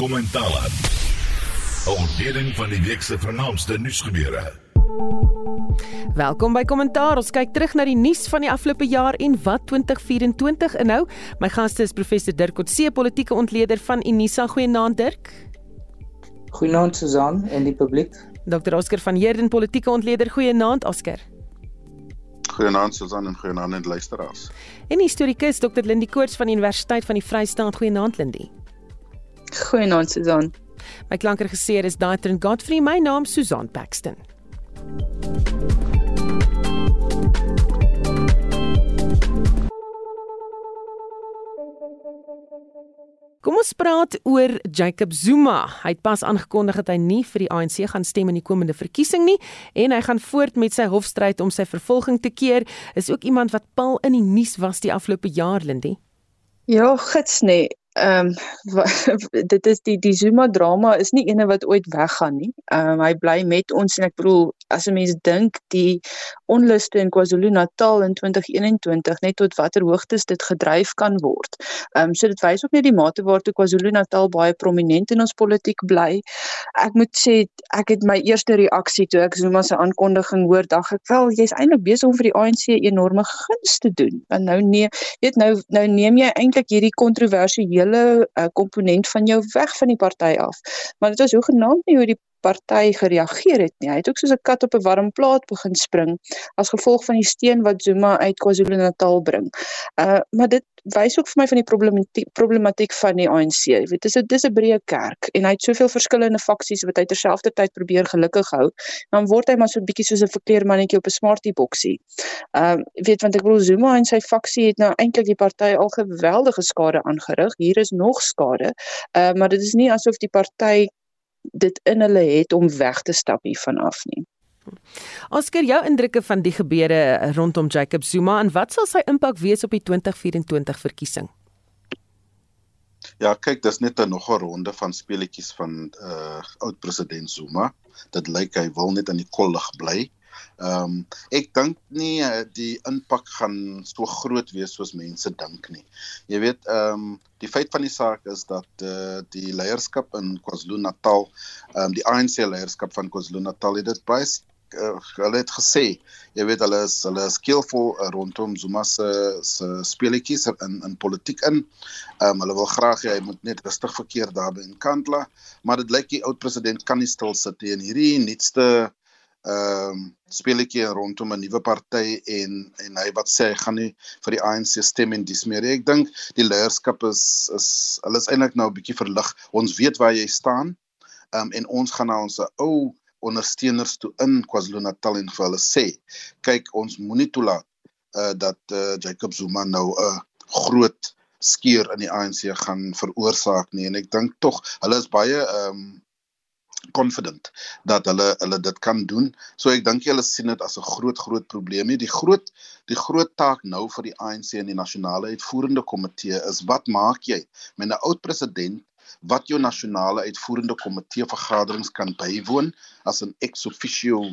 Kommentale. Ontleding van die week se vernaamste nuusgebeure. Welkom by Kommentaar. Ons kyk terug na die nuus van die afgelope jaar en wat 2024 inhou. My gaste is professor Dirk Coetzee, politieke ontleder van Unisa. Goeienaand Dirk. Goeienaand Susan en die publiek. Dr. Oscar van Heerden, politieke ontleder. Goeienaand Oscar. Goeienaand Susan en goeienaand aan die luisteraars. En historikus Dr. Lindie Koorts van die Universiteit van die Vrystaat. Goeienaand Lindie. Goeienaand Susan. My klankregisseur is Daitrin Godfrey. My naam Susan Paxton. Kom ons praat oor Jacob Zuma. Hy het pas aangekondig dat hy nie vir die ANC gaan stem in die komende verkiesing nie en hy gaan voort met sy hofstryd om sy vervolging te keer. Is ook iemand wat pal in die nuus was die afgelope jaar, Lindie. Ja, gits nee ehm um, dit is die die Zuma drama is nie ene wat ooit weggaan nie. Ehm um, hy bly met ons en ek bedoel as 'n mens dink die onluste in KwaZulu-Natal in 2021 net tot watter hoogtes dit gedryf kan word. Ehm um, so dit wys ook net die mate waartoe KwaZulu-Natal baie prominent in ons politiek bly. Ek moet sê ek het my eerste reaksie toe ek Zuma se aankondiging hoor, dink ek wel jy's eintlik besig om vir die ANC enorme guns te doen. Want nou nee, weet nou nou neem jy eintlik hierdie kontroversiële hele uh, komponent van jou weg van die party af. Maar dit was hoegenaamd nie hoe die party gereageer het nie. Hy het ook soos 'n kat op 'n warm plaat begin spring as gevolg van die steen wat Zuma uit KwaZulu-Natal bring. Uh maar dit wys ook vir my van die problematiek problematiek van die ANC. Jy weet, dis 'n dis 'n breë kerk en hy het soveel verskillende faksies wat hy terselfdertyd probeer gelukkig hou. Dan word hy maar so 'n bietjie soos 'n verkleermannetjie op 'n smartie boksie. Um jy weet want ek bedoel Zuma en sy faksie het nou eintlik die party al geweldige skade aangerig. Hier is nog skade. Uh maar dit is nie asof die party dit in hulle het om weg te stap hiervan af nie. Oscar, jou indrukke van die gebeure rondom Jacob Zuma en wat sal sy impak wees op die 2024 verkiesing? Ja, kyk, dis net 'n nog 'n ronde van speletjies van uh oud president Zuma. Dit lyk hy wil net aan die kollig bly. Ehm um, ek dink nie uh, die impak gaan so groot wees soos mense dink nie. Jy weet ehm um, die feit van die saak is dat eh uh, die leierskap in KwaZulu-Natal ehm um, die ANC leierskap van KwaZulu-Natal het dit baie uh, hulle het gesê jy weet hulle is hulle is skillful uh, rondom Zuma se se speletjies in in politiek in. Ehm um, hulle wil graag hy moet net rustig verkeer daar by in Kandla, maar dit lyk die oud president kan nie stil sit nie en hierdie nuutste ehm um, speletjie rondom 'n nuwe party en en hy wat sê hy gaan nie vir die ANC stem en dis meer. Ek dink die leierskap is is hulle is eintlik nou 'n bietjie verlig. Ons weet waar jy staan. Ehm um, en ons gaan na ons ou ondersteuners toe in KwaZulu-Natal en vir hulle sê, kyk ons moenie toelaat uh dat uh, Jacob Zuma nou 'n uh, groot skeur in die ANC gaan veroorsaak nie en ek dink tog hulle is baie ehm um, confident dat hulle hulle dit kan doen. So ek dink julle sien dit as 'n groot groot probleem. Die groot die groot taak nou vir die ANC en die nasionale uitvoerende komitee is wat maak jy met 'n oud president wat jou nasionale uitvoerende komitee vergaderings kan bywoon as 'n ex officio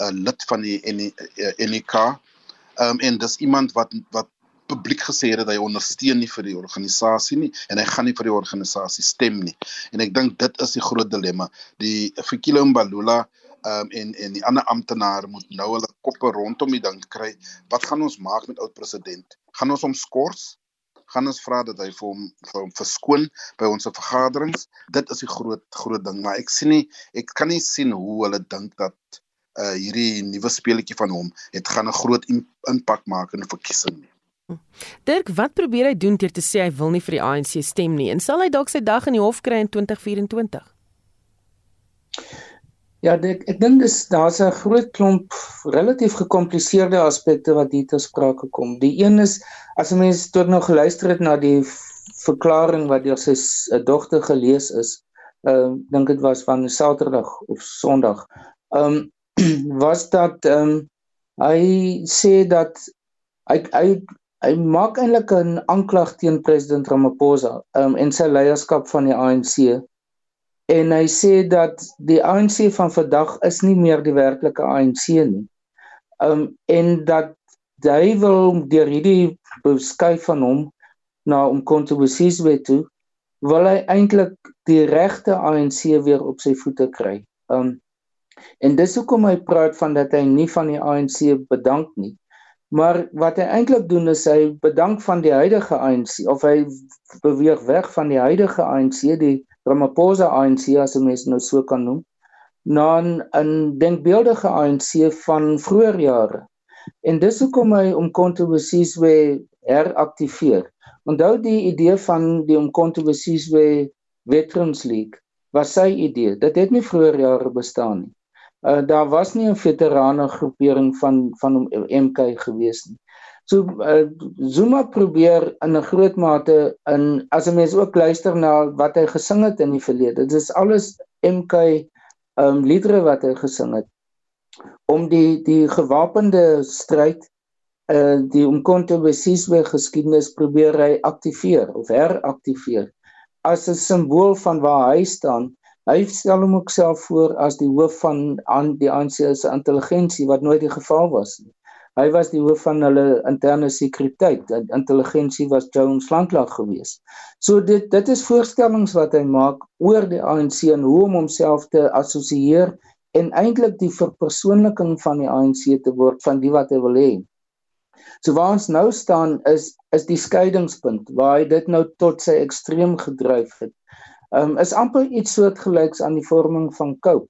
uh, lid van die NEK. Ehm um, en dis iemand wat wat publiek gesê het dat hy ondersteun nie vir die organisasie nie en hy gaan nie vir die organisasie stem nie. En ek dink dit is die groot dilemma. Die Fikile Mbalula um, en en die ander amptenare moet nou hulle koppe rondom die ding kry. Wat gaan ons maak met oud president? Gaan ons hom skors? Gaan ons vra dat hy vir hom vir hom verskoon by ons vergaderings? Dit is die groot groot ding, maar ek sien nie ek kan nie sien hoe hulle dink dat uh hierdie nuwe speletjie van hom het gaan 'n groot impak maak in die verkiesing nie. Dirk, wat probeer hy doen deur te sê hy wil nie vir die ANC stem nie en sal hy dalk sy dag in die hof kry in 2024? Ja, ek ek dink dis daar's 'n groot klomp relatief gekompliseerde aspekte wat hier te sprake kom. Die een is as 'n mens tot nou geluister het na die verklaring wat deur sy dogter gelees is, ehm uh, dink dit was van Saterdag of Sondag. Ehm um, was dat ehm um, hy sê dat hy hy hy maak eintlik 'n aanklag teen president Ramaphosa um, en sy leierskap van die ANC. En hy sê dat die ANC van vandag is nie meer die werklike ANC nie. Um en dat hy wil deur hierdie beskuif van hom na om kontribusies wet toe wil hy eintlik die regte ANC weer op sy voete kry. Um en dis hoekom hy praat van dat hy nie van die ANC bedank nie. Maar wat hy eintlik doen is hy bedank van die huidige ANC of hy beweeg weg van die huidige ANC, die Ramaphosa ANC as mense nou so kan noem, na 'n denkbeeldige ANC van vroeër jare. En dis hoekom hy om kontroversies weer heraktiveer. Onthou die idee van die om kontroversies weer Veterans League was sy idee. Dit het nie vroeër jare bestaan nie. Uh daar was nie 'n veterane groepering van van MK gewees nie. So uh, Zuma probeer in 'n groot mate in as 'n mens ook luister na wat hy gesing het in die verlede. Dit is alles MK um liedere wat hy gesing het om die die gewapende stryd uh die omkonte besiswe geskiedenis probeer hy aktiveer of heraktiveer as 'n simbool van waar hy staan. Hy stel hom ook self voor as die hoof van aan die ANC se intelligensie wat nooit die geval was nie. Hy was die hoof van hulle interne sekuriteit. Intelligensie was Jones Landlag geweest. So dit dit is voorstellings wat hy maak oor die ANC en hoe om homself te assosieer en eintlik die verpersoonliking van die ANC te word van die wat hy wil hê. So waar ons nou staan is is die skeiingspunt waar hy dit nou tot sy ekstreem gedryf het. Um is amper iets soortgelyks aan die vorming van Cope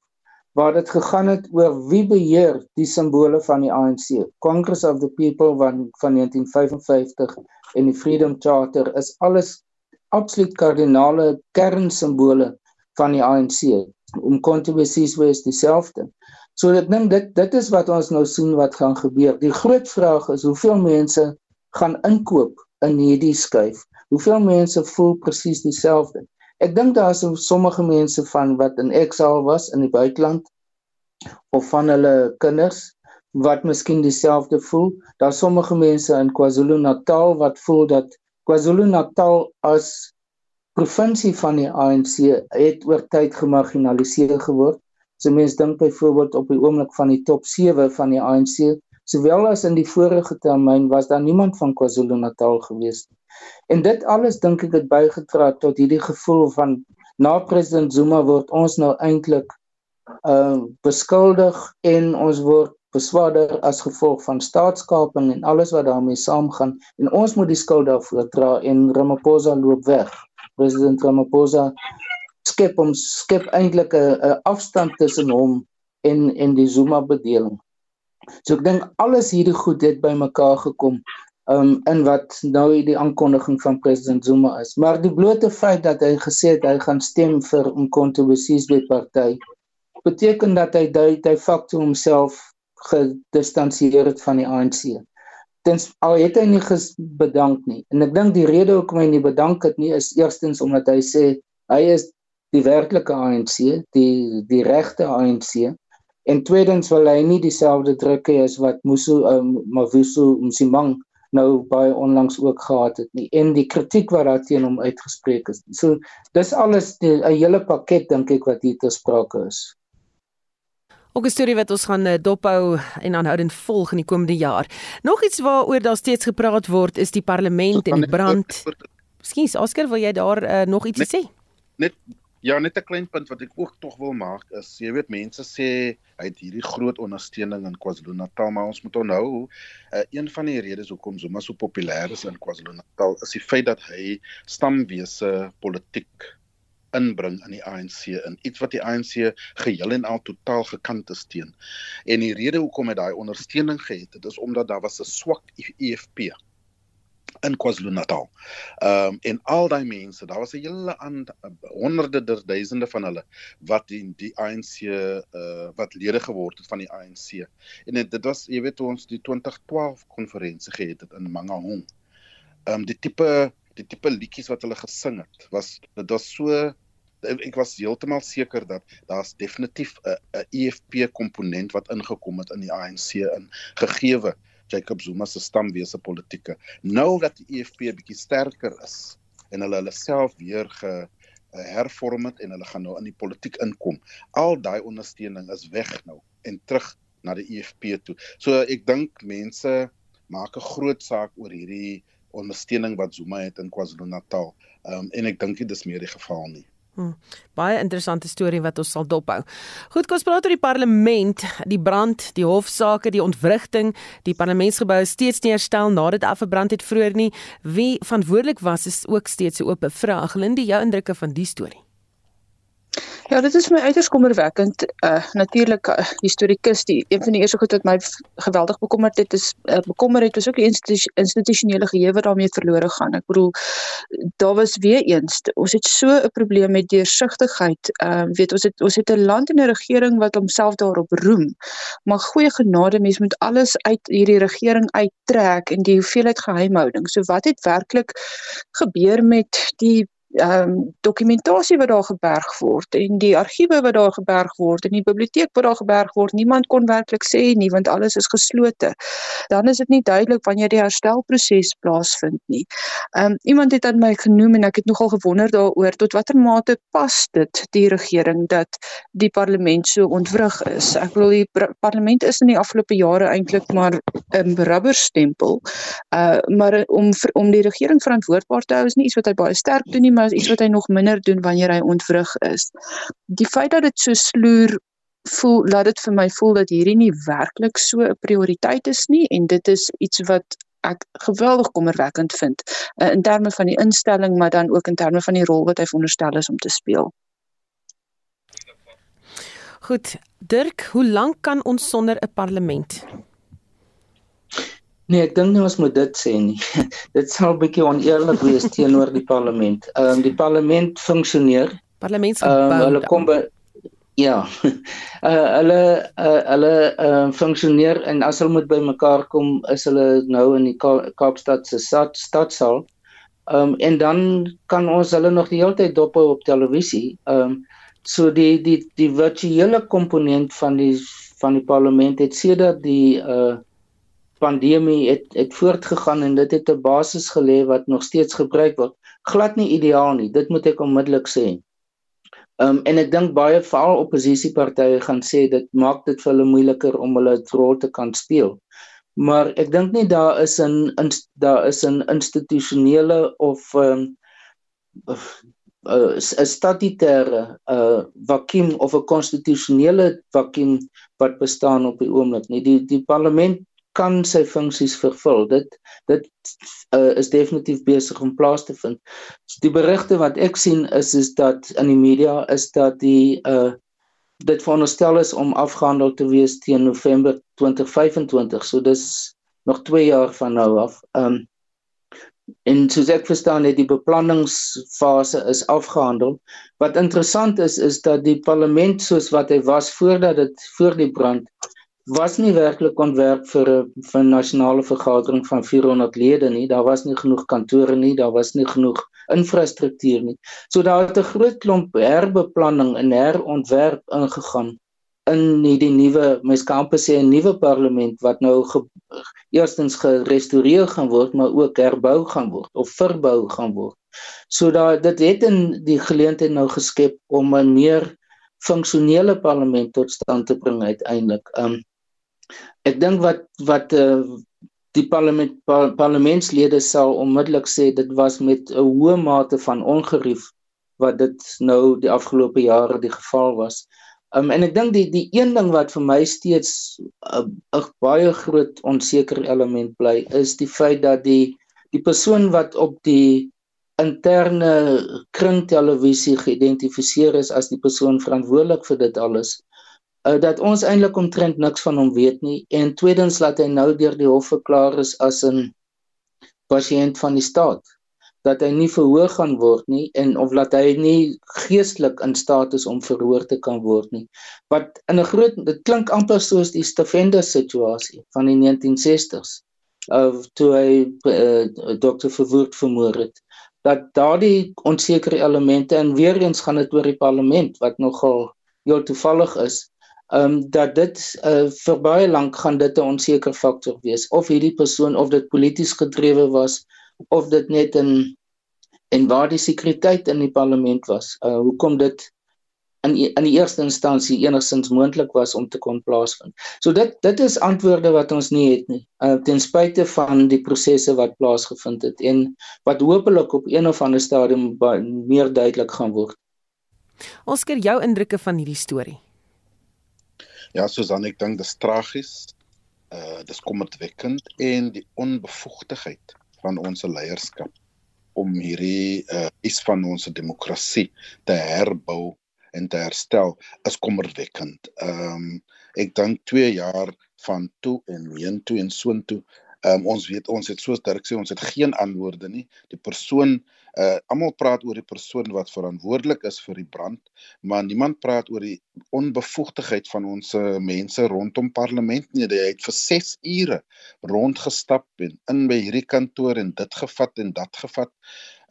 waar dit gegaan het oor wie beheer die simbole van die ANC. Congress of the People van van 1955 en die Freedom Charter is alles absoluut kardinale kernsimbole van die ANC. Om kontroversies wees dieselfde. So ek dink dit dit is wat ons nou sien wat gaan gebeur. Die groot vraag is hoeveel mense gaan inkoop in hierdie skuif? Hoeveel mense voel presies dieselfde? Ek dink daar is sommige mense van wat in exile was in die buiteland of van hulle kinders wat miskien dieselfde voel. Daar sommige mense in KwaZulu-Natal wat voel dat KwaZulu-Natal as provinsie van die ANC het oor tyd gemarginaliseer geword. So mense dink byvoorbeeld op die oomblik van die top 7 van die ANC, sowel as in die vorige termyn was daar niemand van KwaZulu-Natal gewees nie. En dit alles dink ek het bygedra tot hierdie gevoel van na president Zuma word ons nou eintlik uh beskuldig en ons word beswaarder as gevolg van staatskaping en alles wat daarmee saamgaan en ons moet die skuld daarvoor dra en Ramaphosa loop weg. President Ramaphosa skep hom skep eintlik 'n afstand tussen hom en en die Zuma bedeling. So ek dink alles hierdie goed het bymekaar gekom um in wat nou die aankondiging van president Zuma is. Maar die blote feit dat hy gesê het hy gaan stem vir 'n kontroversies party beteken dat hy dui hy fakte homself gedistansieer het van die ANC. Tens al het hy nie bedank nie. En ek dink die rede hoekom hy nie bedank het nie is eerstens omdat hy sê hy is die werklike ANC, die die regte ANC. En tweedens wil hy nie dieselfde druk hê as wat Musu um, Mavuso Msimang nou baie onlangs ook gehad het nie en die kritiek wat daar teen hom uitgespreek is. So dis alles 'n hele pakket dink ek wat hier te sprake is. Ook 'n storie wat ons gaan eh, dophou en aanhoudend volg in die komende jaar. Nog iets waaroor daar steeds gepraat word is die parlement en die brand. Miskien Oscar, wil jy daar uh, nog iets net, sê? Net Ja, net 'n klein punt wat ek ook tog wil maak is, jy weet mense sê hy het hierdie groot ondersteuning in KwaZulu-Natal, maar ons moet onthou, uh, een van die redes hoekom Zuma so populêr is in KwaZulu-Natal is die feit dat hy stamwese politiek inbring in die ANC in iets wat die ANC geheel en al totaal gekant is teen. En die rede hoekom hy daai ondersteuning gehad het, is omdat daar was 'n swak EFF in KwaZulu-Natal. Ehm um, en al daai mense, daar was 'n hele aan honderde der duisende van hulle wat die die ANC uh wat lede geword het van die ANC. En dit, dit was jy weet hoe ons die 2012 konferensie gehad het in Mangaung. Ehm um, die tipe die tipe liedjies wat hulle gesing het, was dit was so ek was heeltemal seker dat daar's definitief 'n 'n EFP komponent wat ingekom het in die ANC in gegeewe Jacob Zuma se stamwese politieke. Nou dat die EFF bietjie sterker is en hulle hulle self weer ge eh, hervorm het en hulle gaan nou in die politiek inkom. Al daai ondersteuning is weg nou en terug na die EFF toe. So ek dink mense maak 'n groot saak oor hierdie ondersteuning wat Zuma het in KwaZulu-Natal. Ehm um, en ek dink dit is meer die geval nie. Hmm, baie interessante storie wat ons sal dophou. Goed, kom ons praat oor die parlement, die brand, die hofsaake, die ontwrigting, die parlementsgebou steeds nie herstel nadat dit afgebrand het vroeër nie. Wie verantwoordelik was is ook steeds 'n oop vraag. Lindi, jou indrukke van die storie? Ja, dit is my uiters kommerwekkend. Uh natuurlik uh, historikus, die een van die eerste goed wat my geweldig bekommerd het is uh, bekommer het was ook die institu institusionele geheue wat daarmee verlore gaan. Ek bedoel daar was weer eens ons het so 'n probleem met deursigtigheid. Ehm uh, weet ons het ons het 'n land en 'n regering wat homself daarop roem. Maar goeie genade, mens moet alles uit hierdie regering uittrek en die hoeveelheid geheimhouding. So wat het werklik gebeur met die ehm um, dokumentasie wat daar geberg word en die argiewe wat daar geberg word en die biblioteek wat daar geberg word niemand kon werklik sê nie want alles is geslote dan is dit nie duidelik wanneer die herstelproses plaasvind nie. Ehm um, iemand het aan my genoem en ek het nogal gewonder daaroor tot watter mate pas dit die regering dat die parlement so ontwrig is. Ek bedoel die parlement is in die afgelope jare eintlik maar 'n um, rubberstempel. Uh maar om om die regering verantwoordbaar te hou is nie iets wat hy baie sterk doen nie maar is iets wat hy nog minder doen wanneer hy ontwrig is. Die feit dat dit so sloer voel laat dit vir my voel dat hierdie nie werklik so 'n prioriteit is nie en dit is iets wat ek geweldig kommerwekkend vind uh, in terme van die instelling maar dan ook in terme van die rol wat hy veronderstel is om te speel. Goed, Dirk, hoe lank kan ons sonder 'n parlement? Nee, ek dink nie ons moet dit sê nie. dit sal 'n bietjie oneerlik wees teenoor die parlement. Ehm um, die parlement funksioneer. Parlementsgebou. Um, hulle kom by ja. Uh, hulle uh, hulle uh, funksioneer en as hulle moet by mekaar kom, is hulle nou in die Ka Kaapstad se stad stadsaal. Ehm um, en dan kan ons hulle nog die hele tyd dop hou op televisie. Ehm um, so die die die virtuele komponent van die van die parlement het sedert die uh pandemie het het voortgegaan en dit het 'n basis gelê wat nog steeds gebruik word. Glad nie ideaal nie, dit moet ek onmiddellik sê. Ehm um, en ek dink baie veral oppositiepartye gaan sê dit maak dit vir hulle moeiliker om hulle rol te kan speel. Maar ek dink nie daar is 'n daar is 'n institusionele of ehm um, 'n statutêre uh vakuum of 'n konstitusionele vakuum wat bestaan op die oomblik nie. Die die parlement kan sy funksies vervul. Dit dit uh, is definitief besig om plaas te vind. Die berigte wat ek sien is is dat in die media is dat die uh dit veronderstel is om afgehandel te wees teen November 2025. So dis nog 2 jaar van nou af. Um en soos ek verstaan het die beplanningsfase is afgehandel. Wat interessant is is dat die parlement soos wat hy was voordat dit voor die brand was nie werklik ontwerp vir 'n vir 'n nasionale vergadering van 400 lede nie. Daar was nie genoeg kantore nie, daar was nie genoeg infrastruktuur nie. So daar het 'n groot klomp herbeplanning en herontwerp ingegaan in hierdie nuwe mens kan amper sê 'n nuwe parlement wat nou ge, eerstens gerestoreer gaan word, maar ook herbou gaan word of verbou gaan word. So daar dit het in die geleentheid nou geskep om 'n meer funksionele parlement tot stand te bring uiteindelik. Um Ek dink wat wat uh, die parlement par, parlementslede sal onmiddellik sê dit was met 'n hoë mate van ongerief wat dit nou die afgelope jare die geval was. Um, en ek dink die die een ding wat vir my steeds 'n uh, baie groot onseker element bly is die feit dat die die persoon wat op die interne kringtelevisie geïdentifiseer is as die persoon verantwoordelik vir dit alles uh, dat ons eintlik omtrent niks van hom weet nie. En tweedens laat hy nou deur die hof verklaar is as 'n pasiënt van die staat. Dat hy nie verhoor gaan word nie en of laat hy nie geestelik in staat is om verhoor te kan word nie. Wat in 'n groot dit klink amper soos die Stefende situasie van die 1960s of toe hy uh, dokter Verwoerd vermoor het. Dat daardie onsekere elemente en weer eens gaan dit oor die parlement wat nogal heel toevallig is ehm um, dat dit uh, vir baie lank gaan dit 'n onseker faktor wees of hierdie persoon of dit polities gedrewe was of dit net in en waar die sekuriteit in die parlement was. Uh hoekom dit in in die eerste instansie enigstens moontlik was om te kon plaasvind. So dit dit is antwoorde wat ons nie het nie. Uh ten spyte van die prosesse wat plaasgevind het en wat hopelik op een of ander stadium meer duidelik gaan word. Oscar, jou indrukke van hierdie storie? Ja, Susan, ek dink dit is tragies. Uh dis kommerwekkend en die onbevoegdheid van ons leierskap om hierdie uh is van ons demokrasie te herbou en te herstel is kommerwekkend. Ehm um, ek dink 2 jaar van toe en heen toe en soontoe Um, ons weet ons het soos Dirk sê ons het geen antwoorde nie. Die persoon uh almal praat oor die persoon wat verantwoordelik is vir die brand, maar niemand praat oor die onbevoegdheid van ons mense rondom parlement nie. Hy het vir 6 ure rondgestap en in by hierdie kantoor en dit gevat en dat gevat.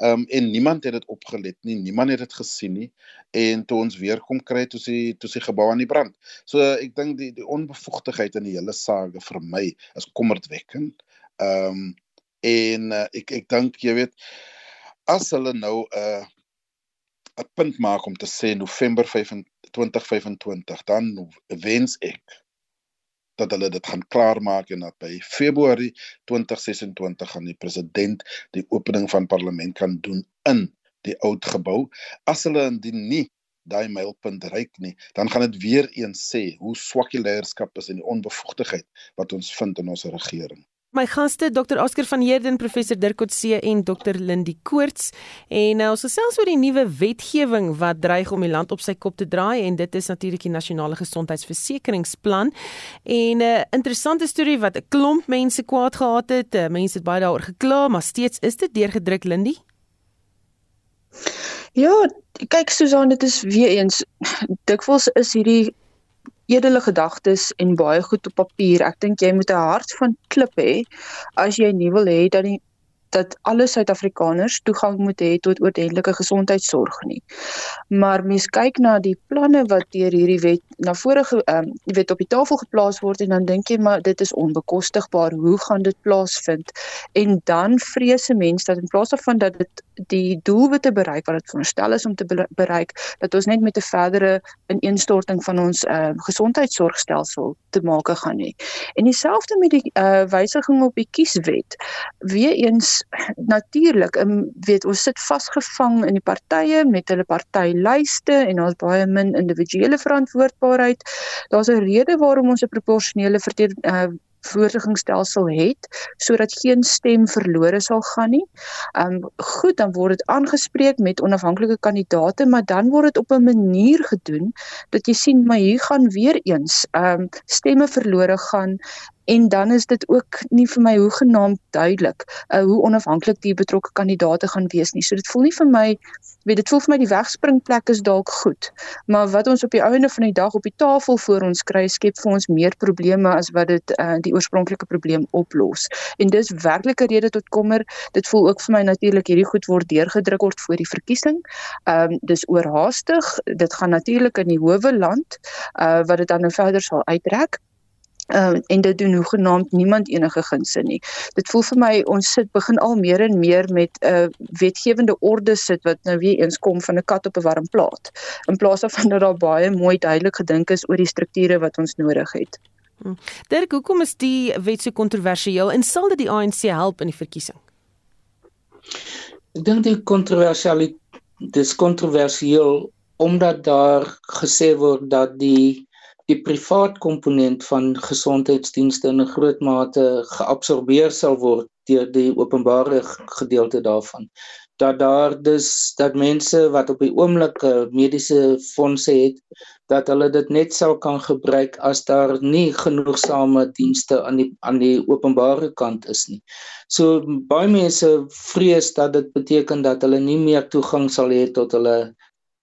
Um en niemand het dit opgelet nie. Niemand het dit gesien nie. En toe ons weer kom kry toe sy toe sy gebou aan die brand. So ek dink die die onbevoegdheid in die hele saak vir my is kommerwekkend. Um en uh, ek ek dink jy weet as hulle nou 'n uh, 'n punt maak om te sê November 2025, dan wens ek dat hulle dit gaan klaarmaak en dat by Februarie 2026 gaan die president die opening van parlement kan doen in die oud gebou. As hulle indien nie daai mylpunt bereik nie, dan gaan dit weer eens sê hoe swak die leierskap is en die onbevoegdheid wat ons vind in ons regering. My gaste Dr. Oscar van Heerden, professor Dirk Coetzee en Dr. Lindie Koorts. En nou ons gesels oor die nuwe wetgewing wat dreig om die land op sy kop te draai en dit is natuurlik die nasionale gesondheidsversekeringsplan. En 'n uh, interessante storie wat 'n klomp mense kwaad gehad het. Uh, mense het baie daaroor gekla, maar steeds is dit deurgedruk Lindie. Ja, kyk Susan, dit is weer eens dikwels is hierdie edele gedagtes en baie goed op papier. Ek dink jy moet 'n hart van klip hê as jy nie wil hê dat die dat alle Suid-Afrikaners toegang moet hê tot oordentlike gesondheidsorg nie. Maar mens kyk na die planne wat deur hierdie wet na vorige ehm um, jy weet op die tafel geplaas word en dan dink jy maar dit is onbekostigbaar. Hoe gaan dit plaasvind? En dan vrese mense dat in plaas daarvan dat dit die doelwitte bereik wat dit veronderstel is om te bereik, dat ons net met 'n verdere ineenstorting van ons ehm uh, gesondheidsorgstelsel te maak gaan hê. En dieselfde met die uh, wysiging op die kieswet. Weereens natuurlik, um, weet ons sit vasgevang in die partye met hulle partylyste en daar's baie min individuele verantwoordbaarheid. Daar's 'n rede waarom ons 'n proporsionele verteenwoordiging uh, voorligingsstelsel het sodat geen stem verlore sal gaan nie. Ehm um, goed, dan word dit aangespreek met onafhanklike kandidaate, maar dan word dit op 'n manier gedoen dat jy sien maar hier gaan weer eens ehm um, stemme verlore gaan en dan is dit ook nie vir my hoegenaamd duidelik uh, hoe onafhanklik die betrokke kandidaate gaan wees nie. So dit voel nie vir my weet dit voel vir my die wegspringplek is dalk goed, maar wat ons op die einde van die dag op die tafel voor ons kry skep vir ons meer probleme as wat dit uh, die oorspronklike probleem oplos. En dis werklik 'n rede tot kommer. Dit voel ook vir my natuurlik hierdie goed word deurgedruk word voor die verkiesing. Ehm um, dis oorhaastig. Dit gaan natuurlik in die howe land uh, wat dit dan nou verder sal uitrek uh, en dit doen hoegenaamd niemand enige gunste nie. Dit voel vir my ons sit begin al meer en meer met 'n uh, wetgewende orde sit wat nou weer eens kom van 'n kat op 'n warm plaas in plaas daarvan dat daar baie mooi duidelik gedink is oor die strukture wat ons nodig het. Hmm. Dirk, hoekom is die wet so kontroversieel en sal dit die ANC help in die verkiesing? Ek dink die kontroversialiteit dis kontroversieel omdat daar gesê word dat die die privaat komponent van gesondheidsdienste in 'n groot mate geabsorbeer sal word deur die openbare gedeelte daarvan dat daar dus dat mense wat op die oomblik mediese fondse het dat hulle dit net sou kan gebruik as daar nie genoegsame dienste aan die aan die openbare kant is nie. So baie mense vrees dat dit beteken dat hulle nie meer toegang sal hê tot hulle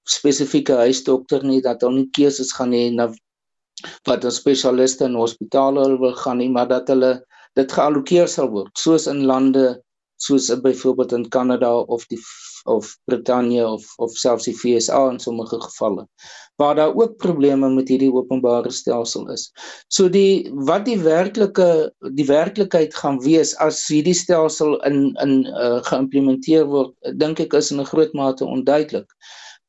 spesifieke huisdokter nie dat hulle nie keuses gaan hê na wat 'n spesialiste in hospitale wil gaan nie, maar dat hulle dit geallokeer sal word, soos in lande soos byvoorbeeld in Kanada of die of Brittanje of of selfs die FSA in sommige gevalle waar daar ook probleme met hierdie openbare stelsel is. So die wat die werklike die werklikheid gaan wees as hierdie stelsel in in uh, geïmplementeer word, dink ek is in 'n groot mate onduidelik.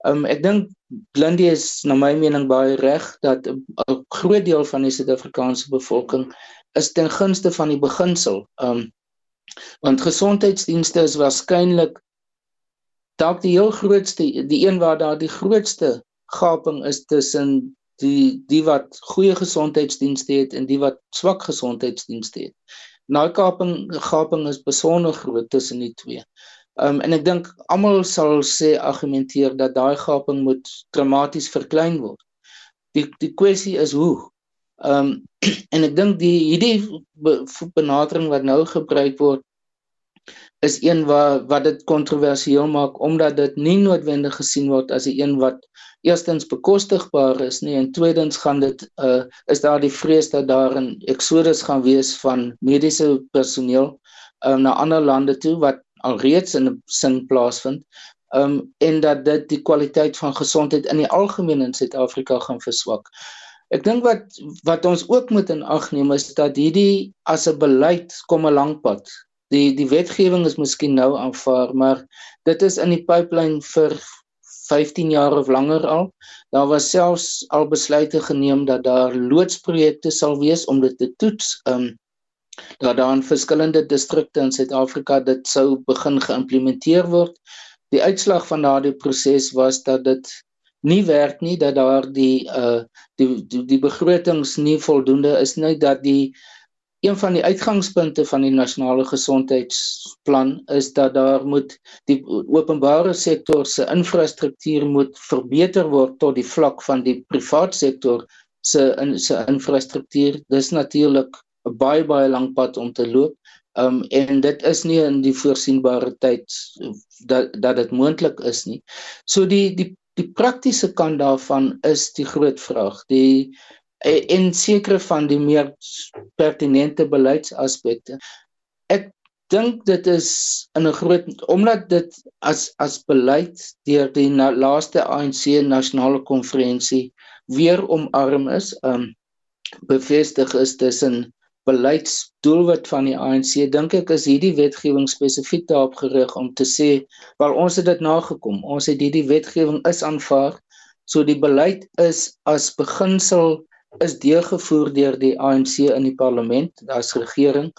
Um ek dink Blindie is na my mening baie reg dat 'n groot deel van die Suid-Afrikaanse bevolking is ten gunste van die beginsel. Um want gesondheidsdienste is waarskynlik dalk die heel grootste die een waar daar die grootste gaping is tussen die die wat goeie gesondheidsdienste het en die wat swak gesondheidsdienste het. Nou gaping gaping is besonder groot tussen die twee. Um en ek dink almal sal sê argumenteer dat daai gaping moet dramaties verklein word. Die die kwessie is hoe. Um en ek dink die hierdie benadering wat nou gebruik word is een wat wat dit kontroversieel maak omdat dit nie noodwendig gesien word as 'n een wat eerstens bekostigbaar is nie en tweedens gaan dit uh is daar die vrees dat daar 'n eksodus gaan wees van mediese personeel um, na ander lande toe wat alreeds in 'n sin plaasvind um en dat dit die kwaliteit van gesondheid in die algemeen in Suid-Afrika gaan verswak. Ek dink wat wat ons ook moet in ag neem is dat hierdie as 'n beleid kom 'n lang pad die die wetgewing is miskien nou aanvaar, maar dit is in die pipeline vir 15 jaar of langer al. Daar was selfs al besluite geneem dat daar loodsprojekte sal wees om dit te toets. Um dat daar in verskillende distrikte in Suid-Afrika dit sou begin geïmplementeer word. Die uitslag van daardie proses was dat dit nie werk nie dat daar die uh die die, die begrotings nie voldoende is nie dat die Een van die uitgangspunte van die nasionale gesondheidsplan is dat daar moet die openbare sektor se infrastruktuur moet verbeter word tot die vlak van die privaat sektor se in, se infrastruktuur. Dis natuurlik 'n baie baie lank pad om te loop. Um en dit is nie in die voorsienbare tyd dat dat dit moontlik is nie. So die die die praktiese kant daarvan is die groot vraag. Die en sekere van die meer pertinente beleidsaspekte. Ek dink dit is in 'n groot omdat dit as as beleid deur die na, laaste ANC nasionale konferensie weer omarm is, um bevestig is tussen beleidsdoelwit van die ANC dink ek is hierdie wetgewing spesifiek daarop gerig om te sê wel ons het dit nagekom. Ons het hierdie wetgewing is aanvaar. So die beleid is as beginsel is deurgevoer deur die ANC in die parlement, daar's regering.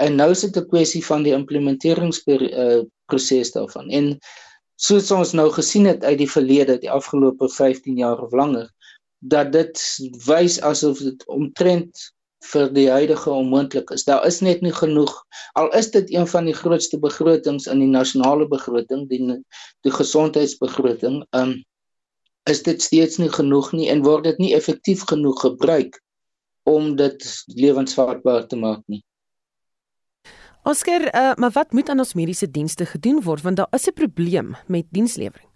En nou is dit 'n kwessie van die implementeringsproses uh, daarvan. En soos ons nou gesien het uit die verlede, die afgelope 15 jaar of langer, dat dit wys asof dit omtrent vir die huidige onmoontlik is. Daar is net nie genoeg al is dit een van die grootste begrotings in die nasionale begroting, die die gesondheidsbegroting. Um is dit steeds nie genoeg nie en word dit nie effektief genoeg gebruik om dit lewensvatbaar te maak nie. Oscar, uh, maar wat moet aan ons mediese dienste gedoen word want daar is 'n probleem met dienslewering?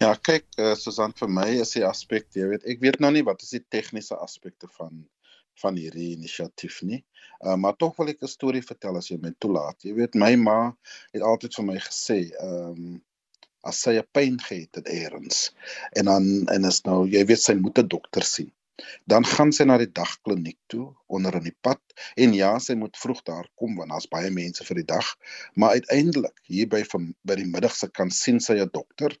Ja, kyk, uh, Susan vir my is die aspek, jy weet, ek weet nou nie wat is die tegniese aspekte van van hierdie inisiatief nie. Uh, maar tog wil ek 'n storie vertel as jy my toelaat. Jy weet my ma het altyd vir my gesê, ehm um, as sy 'n pyn gehad het eers en dan en is nou jy weet sy moet 'n dokter sien dan gaan sy na die dagkliniek toe onder in die pad en ja sy moet vroeg daar kom want daar's baie mense vir die dag maar uiteindelik hier by van by die middag se kan sien sy 'n dokter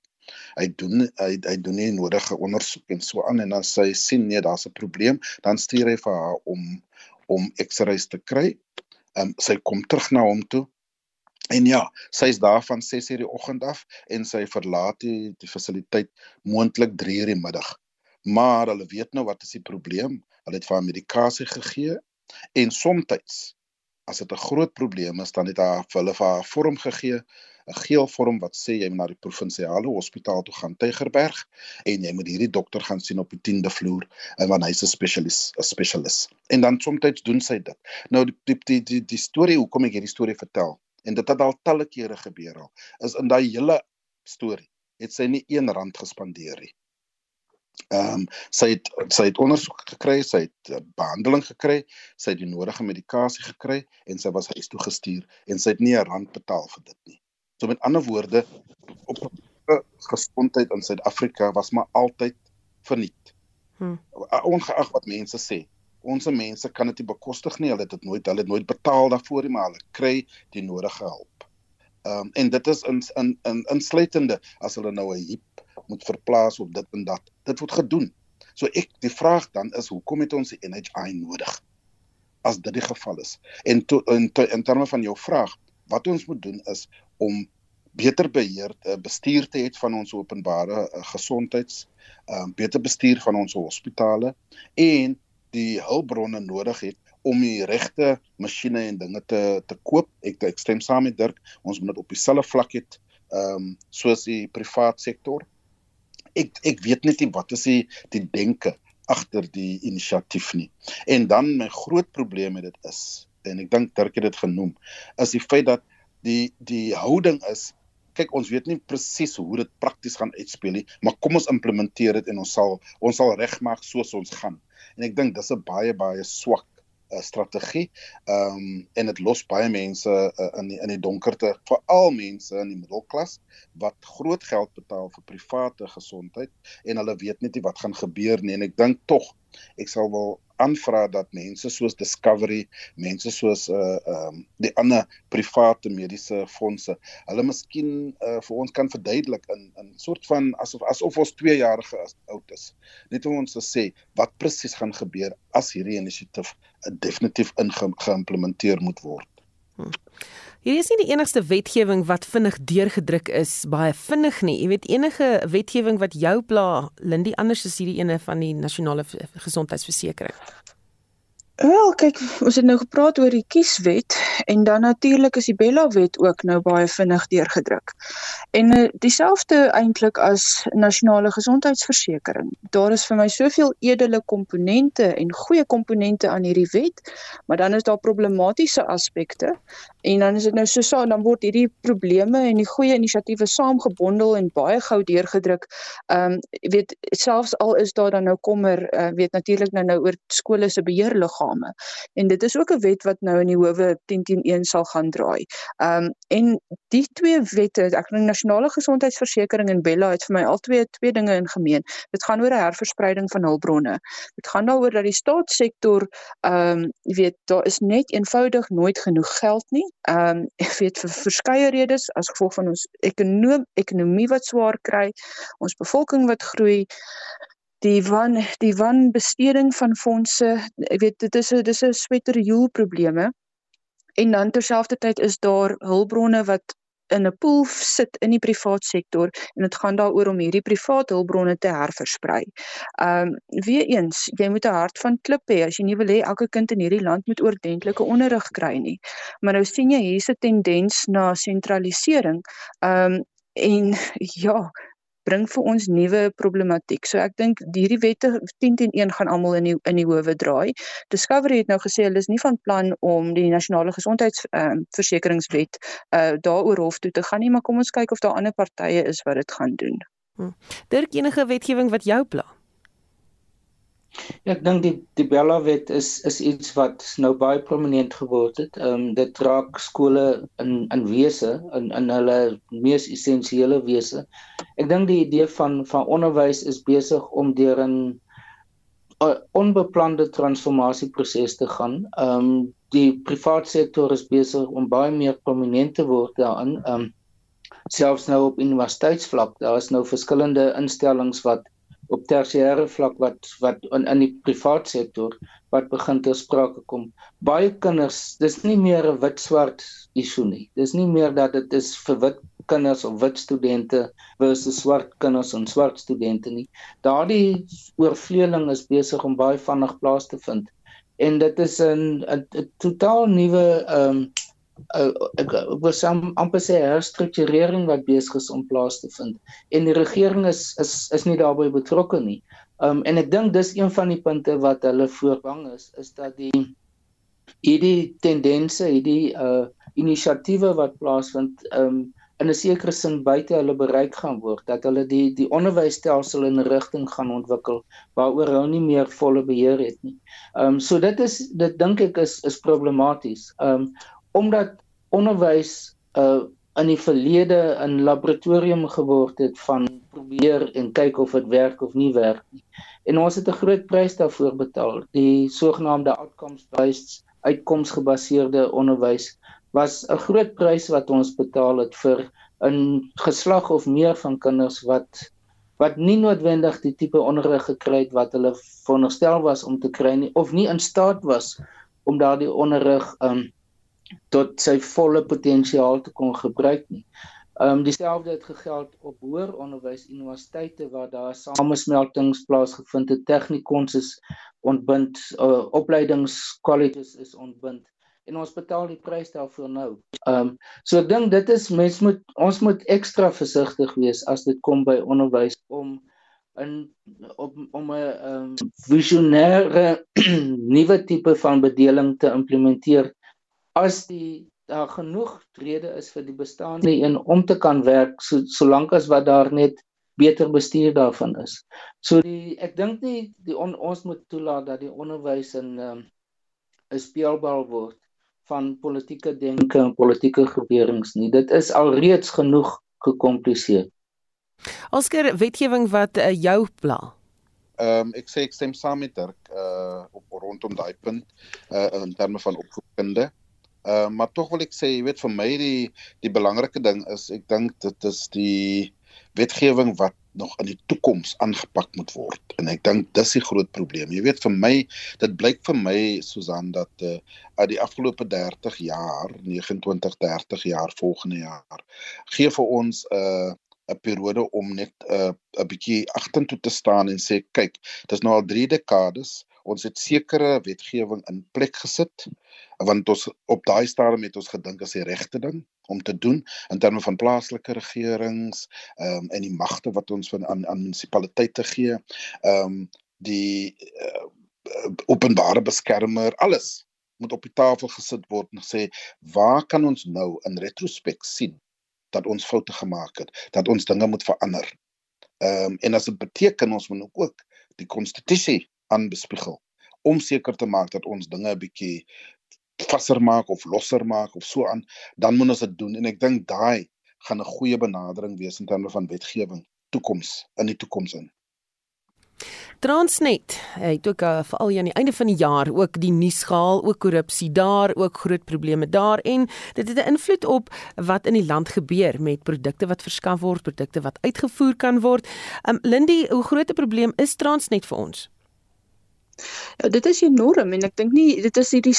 hy doen hy hy doen nie nodige ondersoek en so aan en as sy sien nee daar's 'n probleem dan stuur hy vir haar om om X-rays te kry. Ehm um, sy kom terug na hom toe En ja, sy is daar van 6:00 die oggend af en sy verlaat die, die fasiliteit moontlik 3:00 die middag. Maar hulle weet nou wat is die probleem. Hulle het vir haar medikasie gegee en soms as dit 'n groot probleem is, dan het haar vir hulle vir haar vorm gegee, 'n geel vorm wat sê jy moet na die provinsiale hospitaal toe gaan Tygerberg en jy moet hierdie dokter gaan sien op die 10de vloer en want hy's 'n spesialis, 'n spesialis. En dan soms doen sy dit. Nou die die die die storie, hoekom ek hierdie storie vertel? en dit het al talle kere gebeur al is in daai hele storie het sy nie 1 rand gespandeer nie. Ehm um, sy het sy het ondersoek gekry, sy het uh, behandeling gekry, sy het die nodige medikasie gekry en sy was huis toe gestuur en sy het nie 'n rand betaal vir dit nie. So met ander woorde op gesondheid in Suid-Afrika was maar altyd verniet. Hm. Ongeag wat mense sê, ons mense kan dit nie bekostig nie. Hulle het dit nooit hulle het nooit betaal daarvoor nie, maar hulle kry die nodige hulp. Ehm um, en dit is in in in insluitende as hulle nou 'n hip moet verplaas of dit en dat. Dit word gedoen. So ek die vraag dan is hoekom het ons die NHI nodig? As dit die geval is. En to, in to, in terme van jou vraag, wat ons moet doen is om beter beheer uh, bestuur te hê van ons openbare uh, gesondheids um, beter bestuur van ons hospitale en die hulpbronne nodig het om die regte masjiene en dinge te te koop. Ek ek stem saam met Dirk. Ons moet dit op dieselfde vlak hê ehm um, soos die privaat sektor. Ek ek weet net nie wat is die die denke agter die inisiatief nie. En dan my groot probleem met dit is en ek dink Dirk het dit genoem, is die feit dat die die houding is kyk ons weet nie presies hoe dit prakties gaan uitspeel nie, maar kom ons implementeer dit en ons sal ons sal regmaak soos ons gaan. En ek dink dis 'n baie baie swak uh, strategie. Ehm um, en dit los baie mense uh, in die, in die donkerte, veral mense in die middelklas wat groot geld betaal vir private gesondheid en hulle weet net nie wat gaan gebeur nie en ek dink tog ek sal wel aanvra dat mense soos Discovery, mense soos uh um, die ander private mediese fondse, hulle miskien uh vir ons kan verduidelik in in soort van asof asof ons 2 jaar oud is. Net om ons te sê wat presies gaan gebeur as hierdie inisiatief uh, definitief ingeïmplementeer moet word. Hmm. Hier is nie die enigste wetgewing wat vinnig deurgedruk is, baie vinnig nie. Jy weet enige wetgewing wat jou pla, Lindy, anders is hierdie ene van die nasionale gesondheidsversekering. Wel, kyk, ons het nou gepraat oor die kieswet en dan natuurlik is die Bella wet ook nou baie vinnig deurgedruk. En uh, dieselfde eintlik as nasionale gesondheidsversekering. Daar is vir my soveel edele komponente en goeie komponente aan hierdie wet, maar dan is daar problematiese aspekte en dan is dit nou so so dan word hierdie probleme en die goeie inisiatiewe saamgebondel en baie gou deurgedruk. Ehm um, weet selfs al is daar dan nou kommer uh, weet natuurlik nou nou oor skole se beheerliggaam liggame. En dit is ook 'n wet wat nou in die howe 10101 sal gaan draai. Ehm um, en die twee wette, ek dink nasionale gesondheidsversekering en Bella het vir my al twee twee dinge in gemeen. Dit gaan oor 'n herverspreiding van hulpbronne. Dit gaan daaroor dat die staatssektor ehm um, weet daar is net eenvoudig nooit genoeg geld nie. Ehm um, ek weet vir verskeie redes as gevolg van ons ekonomie ekonomie wat swaar kry, ons bevolking wat groei die wan die wanbesteding van fondse ek weet dit is 'n dis 'n sweterjoel probleme en dan terselfdertyd is daar hulpbronne wat in 'n pool sit in die privaat sektor en dit gaan daaroor om hierdie privaat hulpbronne te herversprei. Ehm um, weer eens, jy moet 'n hart van klip hê as jy nie wil hê elke kind in hierdie land moet oordentlike onderrig kry nie. Maar nou sien jy hier's 'n tendens na sentralisering. Ehm um, en ja, bring vir ons nuwe problematiek. So ek dink hierdie wette 10 teen 1 gaan almal in die in die howe draai. Discovery het nou gesê hulle is nie van plan om die nasionale gesondheidsversekeringswet uh, uh daaroor hof toe te gaan nie, maar kom ons kyk of daar ander partye is wat dit gaan doen. Hm. Dirk enige wetgewing wat jou pla? Ja, ek dink die die Bella wet is is iets wat nou baie prominent geword het. Ehm um, dit raak skole in in wese in in hulle mees essensiële wese. Ek dink die idee van van onderwys is besig om deur 'n onbeplande transformasieproses te gaan. Ehm um, die private sektor is besig om baie meer prominent te word daarin. Ehm um, selfs nou op universiteitsvlak, daar is nou verskillende instellings wat op tersiêre vlak wat wat in in die privaat sektor wat begin te sprake kom. Baie kinders, dis nie meer 'n wit swart issue nie. Dis nie meer dat dit is vir wit kinders of wit studente versus swart kinders en swart studente nie. Daardie oorvleueling is besig om baie vinnig plaas te vind. En dit is 'n 'n totaal nuwe ehm um, ek ek wil sam amper sê herstrukturering wat besig is om plaas te vind en die regering is is is nie daarbey betrokke nie. Um en ek dink dis een van die punte wat hulle voorbang is is dat die hierdie tendense, hierdie uh inisiatiewe wat plaasvind um in 'n sekere sin buite hulle bereik gaan word dat hulle die die onderwysstelsel in 'n rigting gaan ontwikkel waaroor hulle nie meer volle beheer het nie. Ehm um, so dit is dit dink ek is is problematies. Ehm um, omdat onderwys uh in die verlede 'n laboratorium geword het van probeer en kyk of dit werk of nie werk nie. En ons het 'n groot prys daarvoor betaal. Die sogenaamde outcomes based uitkomsgebaseerde onderwys was 'n groot prys wat ons betaal het vir 'n geslag of meer van kinders wat wat nie noodwendig die tipe onderrig gekry het wat hulle veronderstel was om te kry nie of nie in staat was om daardie onderrig um tot sy volle potensiaal te kon gebruik nie. Ehm um, dieselfde het gegeld op hoër onderwys universiteite waar daar samesmeltings plaasgevind het, tegnikons is ontbind, uh, opleidingskolleges is ontbind en ons betaal die prys daarvoor nou. Ehm um, so ek dink dit is mens moet ons moet ekstra versigtig wees as dit kom by onderwys om in op om 'n um, visionêre nuwe tipe van bedeling te implementeer as die daar genoeg rede is vir die bestaande een om te kan werk so solank as wat daar net beter bestuur daarvan is. So die ek dink nie die on, ons moet toelaat dat die onderwys in um, 'n speelbal word van politieke denke en politieke groeperings nie. Dit is alreeds genoeg gekompliseer. Oscar, wetgewing wat uh, jou pla? Ehm um, ek sê ek stem saam met Dirk uh op rondom daai punt uh in terme van opvoedkunde. Ehm uh, maar tog wil ek sê, jy weet vir my die die belangrike ding is ek dink dit is die wetgewing wat nog in die toekoms aangepak moet word en ek dink dis die groot probleem. Jy weet vir my dit blyk vir my Susan dat uh uit die afgelope 30 jaar, 29 30 jaar volgende jaar gee vir ons 'n uh 'n periode om net 'n uh, 'n bietjie agtertoe te staan en sê kyk, dis nou al 3 dekades. Ons het sekere wetgewing in plek gesit want ons op daai stadium het ons gedink as die regte ding om te doen in terme van plaaslike regerings ehm um, en die magte wat ons van aan aan munisipaliteite gee. Ehm um, die uh, openbare beskermer alles moet op die tafel gesit word en sê waar kan ons nou in retrospek sien dat ons foute gemaak het, dat ons dinge moet verander. Ehm um, en as dit beteken ons moet ook die konstitusie aanbespiegel om seker te maak dat ons dinge 'n bietjie vasser maak of losser maak of so aan, dan moet ons dit doen en ek dink daai gaan 'n goeie benadering wees in terme van wetgewing toekoms in die toekoms in. Transnet het ook uh, veral aan die einde van die jaar ook die nuus gehaal, ook korrupsie daar, ook groot probleme daar en dit het 'n invloed op wat in die land gebeur met produkte wat verskaf word, produkte wat uitgevoer kan word. Um Lindy, hoe groot 'n probleem is Transnet vir ons? Ja, dit is enorm en ek dink nie dit is hierdie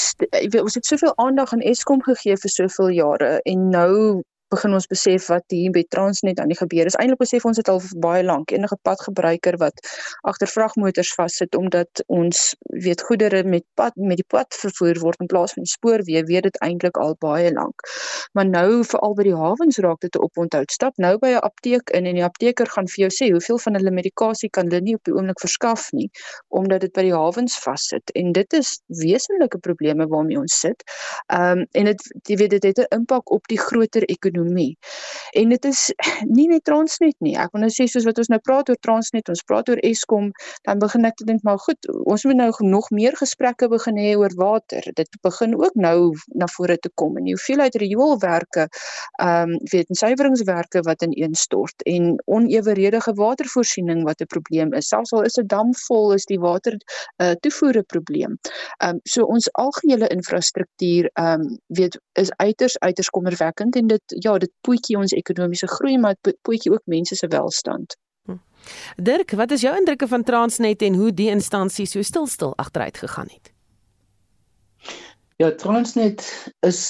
ons het soveel aandag aan Eskom gegee vir soveel jare en nou begin ons besef wat hier by Transnet aan die gebeur is. Eintlik besef ons dit al baie lank. Enige padgebruiker wat agter vragmotors vassit omdat ons weet goedere met pad met die pad vervoer word in plaas van die spoorweë, weet dit eintlik al baie lank. Maar nou veral by die hawens raak dit 'n oponthou. Stap nou by 'n apteek in en die apteker gaan vir jou sê hoeveel van hulle medikasie kan hulle nie op die oomblik verskaf nie omdat dit by die hawens vassit. En dit is wesenlike probleme waarmee ons sit. Ehm um, en dit jy weet dit het 'n impak op die groter ekonomie ekonomie. En dit is nie net Transnet nie. Ek wil nou sê soos wat ons nou praat oor Transnet, ons praat oor Eskom, dan begin ek te dink maar goed, ons moet nou nog meer gesprekke begin hê oor water. Dit begin ook nou na vore te kom en die hoeveelheid rioolwerke, ehm um, weet en suiweringswerke wat ineenstort en oneweredige watervoorsiening wat 'n probleem is. Selfs al is 'n dam vol, is die water uh, toevoer 'n probleem. Ehm um, so ons algehele infrastruktuur ehm um, weet is uiters uiters kommerwekkend en dit ja ja, dit poetjie ons ekonomiese groei, maar dit poetjie ook mense se welstand. Hm. Dirk, wat is jou indrukke van Transnet en hoe die instansie so stil stil agteruit gegaan het? Ja, Transnet is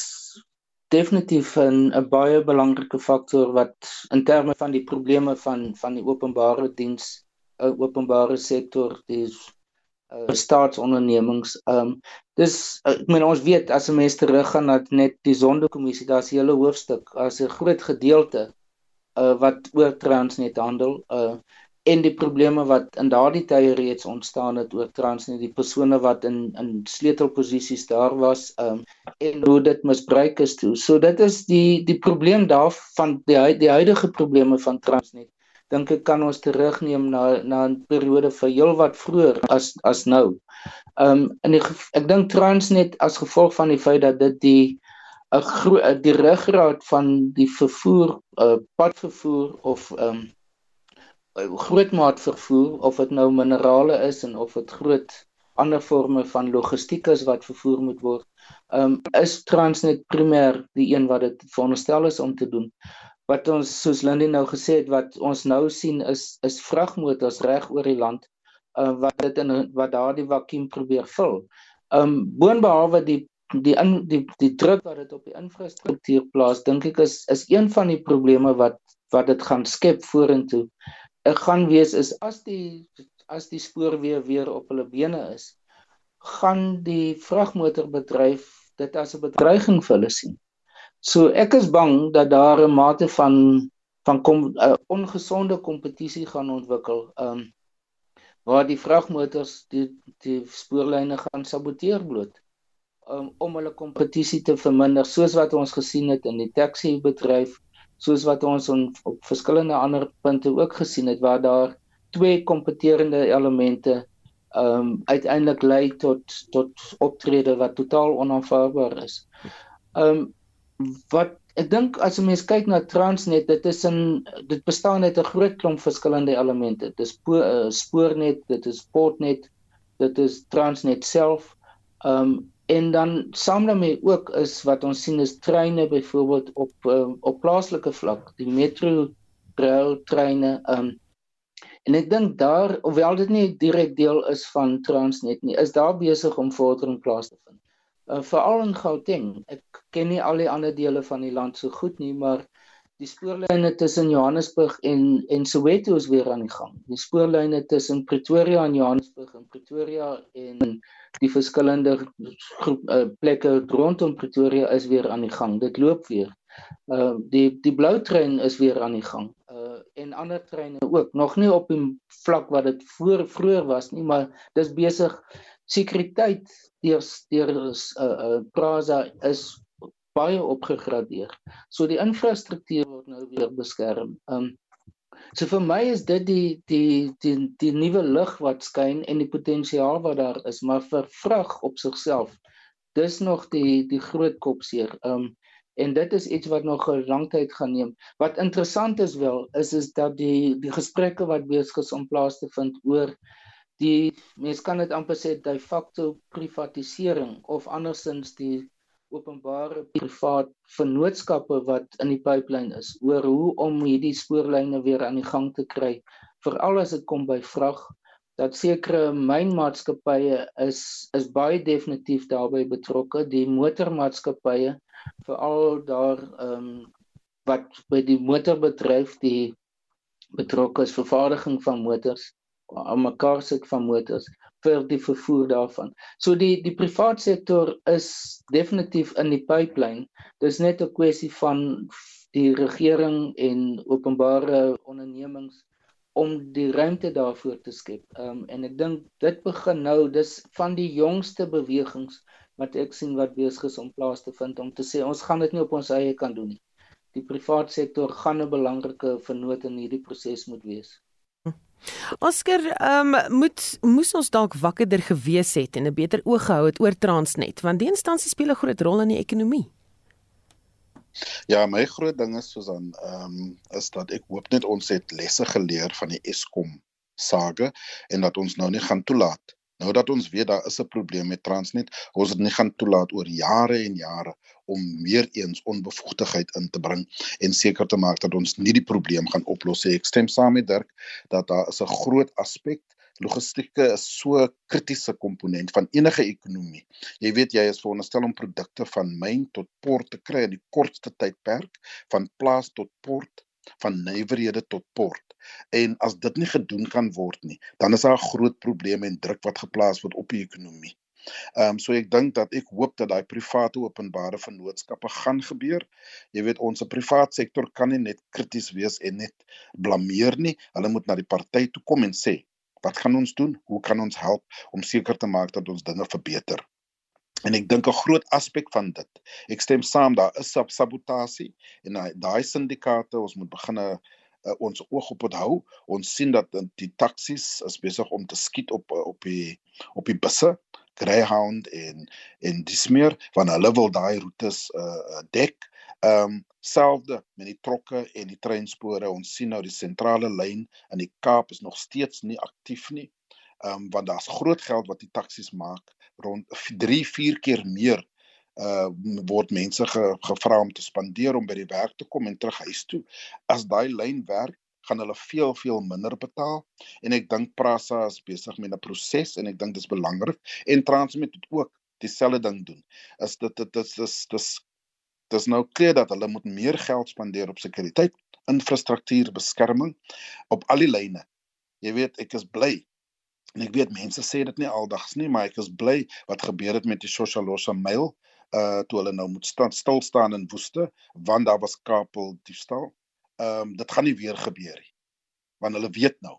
definitief 'n 'n baie belangrike faktor wat in terme van die probleme van van die openbare diens, uh, openbare sektor, die uh, staatsondernemings. Ehm um, dis ek meen ons weet as 'n mens teruggaan na net die sondekommissie, daar's 'n hele hoofstuk, as 'n groot gedeelte uh wat oor Transnet handel. Uh en die probleme wat in daardie tye reeds ontstaan het oor Transnet, die persone wat in in sleutelposisies daar was, ehm um, en hoe dit misbruik is toe. So dit is die die probleem daarvan die die huidige probleme van Transnet dink ek kan ons terugneem na na 'n periode vir heelwat vroeër as as nou. Ehm um, in die ek dink Transnet as gevolg van die feit dat dit die 'n die ruggraat van die vervoer uh, padvervoer of ehm um, grootmaat vervoer of dit nou minerale is en of dit groot ander forme van logistiek is wat vervoer moet word. Ehm um, is Transnet primêr die een wat dit veronderstel is om te doen wat ons soos Lindy nou gesê het wat ons nou sien is is vragmotors reg oor die land uh, wat dit in wat daardie vakuum probeer vul. Um boonbehalwe die die in die die druk wat dit op die infrastruktuur plaas dink ek is is een van die probleme wat wat dit gaan skep vorentoe. Ek gaan wees is as die as die spoorweë weer op hulle bene is, gaan die vragmotorbedryf dit as 'n bedreiging vir hulle sien. So ek is bang dat daar 'n mate van van kom uh, ongesonde kompetisie gaan ontwikkel. Um waar die vragmotors die die spoorlyne gaan saboteer bloot um, om hulle kompetisie te verminder soos wat ons gesien het in die taxi bedryf soos wat ons on, op verskillende ander punte ook gesien het waar daar twee kompeterende elemente ehm um, uiteindelik lei tot tot optrede wat totaal onaanvaarbaar is. Ehm um, wat ek dink as 'n mens kyk na Transnet, dit is 'n dit bestaan uit 'n groot klomp verskillende elemente. Dit is spo, uh, spoornet, dit is portnet, dit is Transnet self. Um en dan saam daarmee ook is wat ons sien is treine byvoorbeeld op uh, op plaaslike vlak, die metro rail treine. Um en ek dink daar, hoewel dit nie direk deel is van Transnet nie, is daar besig om vordering plaas te vind uh, veral in Gauteng. Ek ken nie al die ander dele van die land so goed nie, maar die spoorlyne tussen Johannesburg en en Soweto is weer aan die gang. Die spoorlyne tussen Pretoria en Johannesburg en Pretoria en die verskillende groep uh, plekke rondom Pretoria is weer aan die gang. Dit loop weer. Uh die die blou trein is weer aan die gang. Uh en ander treine ook. Nog nie op die vlak wat dit voor vroeër was nie, maar dis besig sekuriteit deur deur uh, uh, Prasa is baie opgegradeer. So die infrastruktuur word nou weer beskerm. Um so vir my is dit die die die die nuwe lig wat skyn en die potensiaal wat daar is, maar vir vrag op sigself. Dis nog die die groot kopseer. Um en dit is iets wat nog 'n lang tyd gaan neem. Wat interessant is wel is is dat die die gesprekke wat besig is om plaas te vind oor die mens kan dit amper sê de facto privatisering of andersins die openbare privaat vennootskappe wat in die pipeline is oor hoe om hierdie spoorlyne weer aan die gang te kry. Veral as dit kom by vrag dat sekere mynmaatskappye is is baie definitief daarbey betrokke. Die motormaatskappye veral daar ehm um, wat by die motorbedryf die betrokke is vervaardiging van motors aan mekaar sit van motors vir die vervoer daarvan. So die die private sektor is definitief in die pipeline. Dis net 'n kwessie van die regering en openbare ondernemings om die ruimte daarvoor te skep. Ehm um, en ek dink dit begin nou dis van die jongste bewegings wat ek sien wat besig is om plaas te vind om te sê ons gaan dit nie op ons eie kan doen nie. Die private sektor gaan 'n belangrike vennoot in hierdie proses moet wees. Oscar, ehm um, moet moes ons dalk wakkerder gewees het en 'n beter oog gehou het oor Transnet want die instansie speel 'n groot rol in die ekonomie. Ja, my groot ding is soos dan ehm um, is dat ek hoop net ons het lesse geleer van die Eskom sage en dat ons nou nie gaan toelaat Nou dat ons weet daar is 'n probleem met Transnet, ons het nie gaan toelaat oor jare en jare om weer eens onbevoegdheid in te bring en seker te maak dat ons nie die probleem gaan oplos nie. Ek stem saam met Dirk dat daar is 'n groot aspek Logistieke is so 'n kritiese komponent van enige ekonomie. Jy weet jy is veronderstel om produkte van myn tot port te kry in die kortste tydperk, van plaas tot port, van nywerhede tot port. En as dit nie gedoen kan word nie, dan is daar 'n groot probleem en druk wat geplaas word op die ekonomie. Ehm um, so ek dink dat ek hoop dat daai private openbare vennootskappe gaan gebeur. Jy weet ons private sektor kan nie net krities wees en net blameer nie. Hulle moet na die party toe kom en sê, "Wat gaan ons doen? Hoe kan ons help om seker te maak dat ons dinge verbeter?" En ek dink 'n groot aspek van dit. Ek stem saam daar is sabotasie en daai syndikaate ons moet begin 'n uh, ons oog op dit hou. Ons sien dat uh, die taksies is besig om te skiet op uh, op die op die busse, Greyhound en en dis meer van hulle wil daai roetes uh dek. Ehm um, selfde met die trokke en die treinspore. Ons sien nou die sentrale lyn in die Kaap is nog steeds nie aktief nie. Ehm um, want daar's groot geld wat die taksies maak rond 3 4 keer meer uh word mense ge, gevra om te spandeer om by die werk te kom en terug huis toe. As daai lyn werk, gaan hulle veel veel minder betaal en ek dink Prasa is besig met 'n proses en ek dink dis belangrik en Transnet het ook dieselfde ding doen. Is dit dit is dis dis dis nou klaar dat hulle moet meer geld spandeer op sekuriteit, infrastruktuur, beskerming op al die lyne. Jy weet, ek is bly. En ek weet mense sê dit nie aldags nie, maar ek is bly wat gebeur het met die Sosialosa Mail uh toe hulle nou moet staan stil staan in woeste want daar was kapel diefstal. Ehm um, dit gaan nie weer gebeur nie. Want hulle weet nou.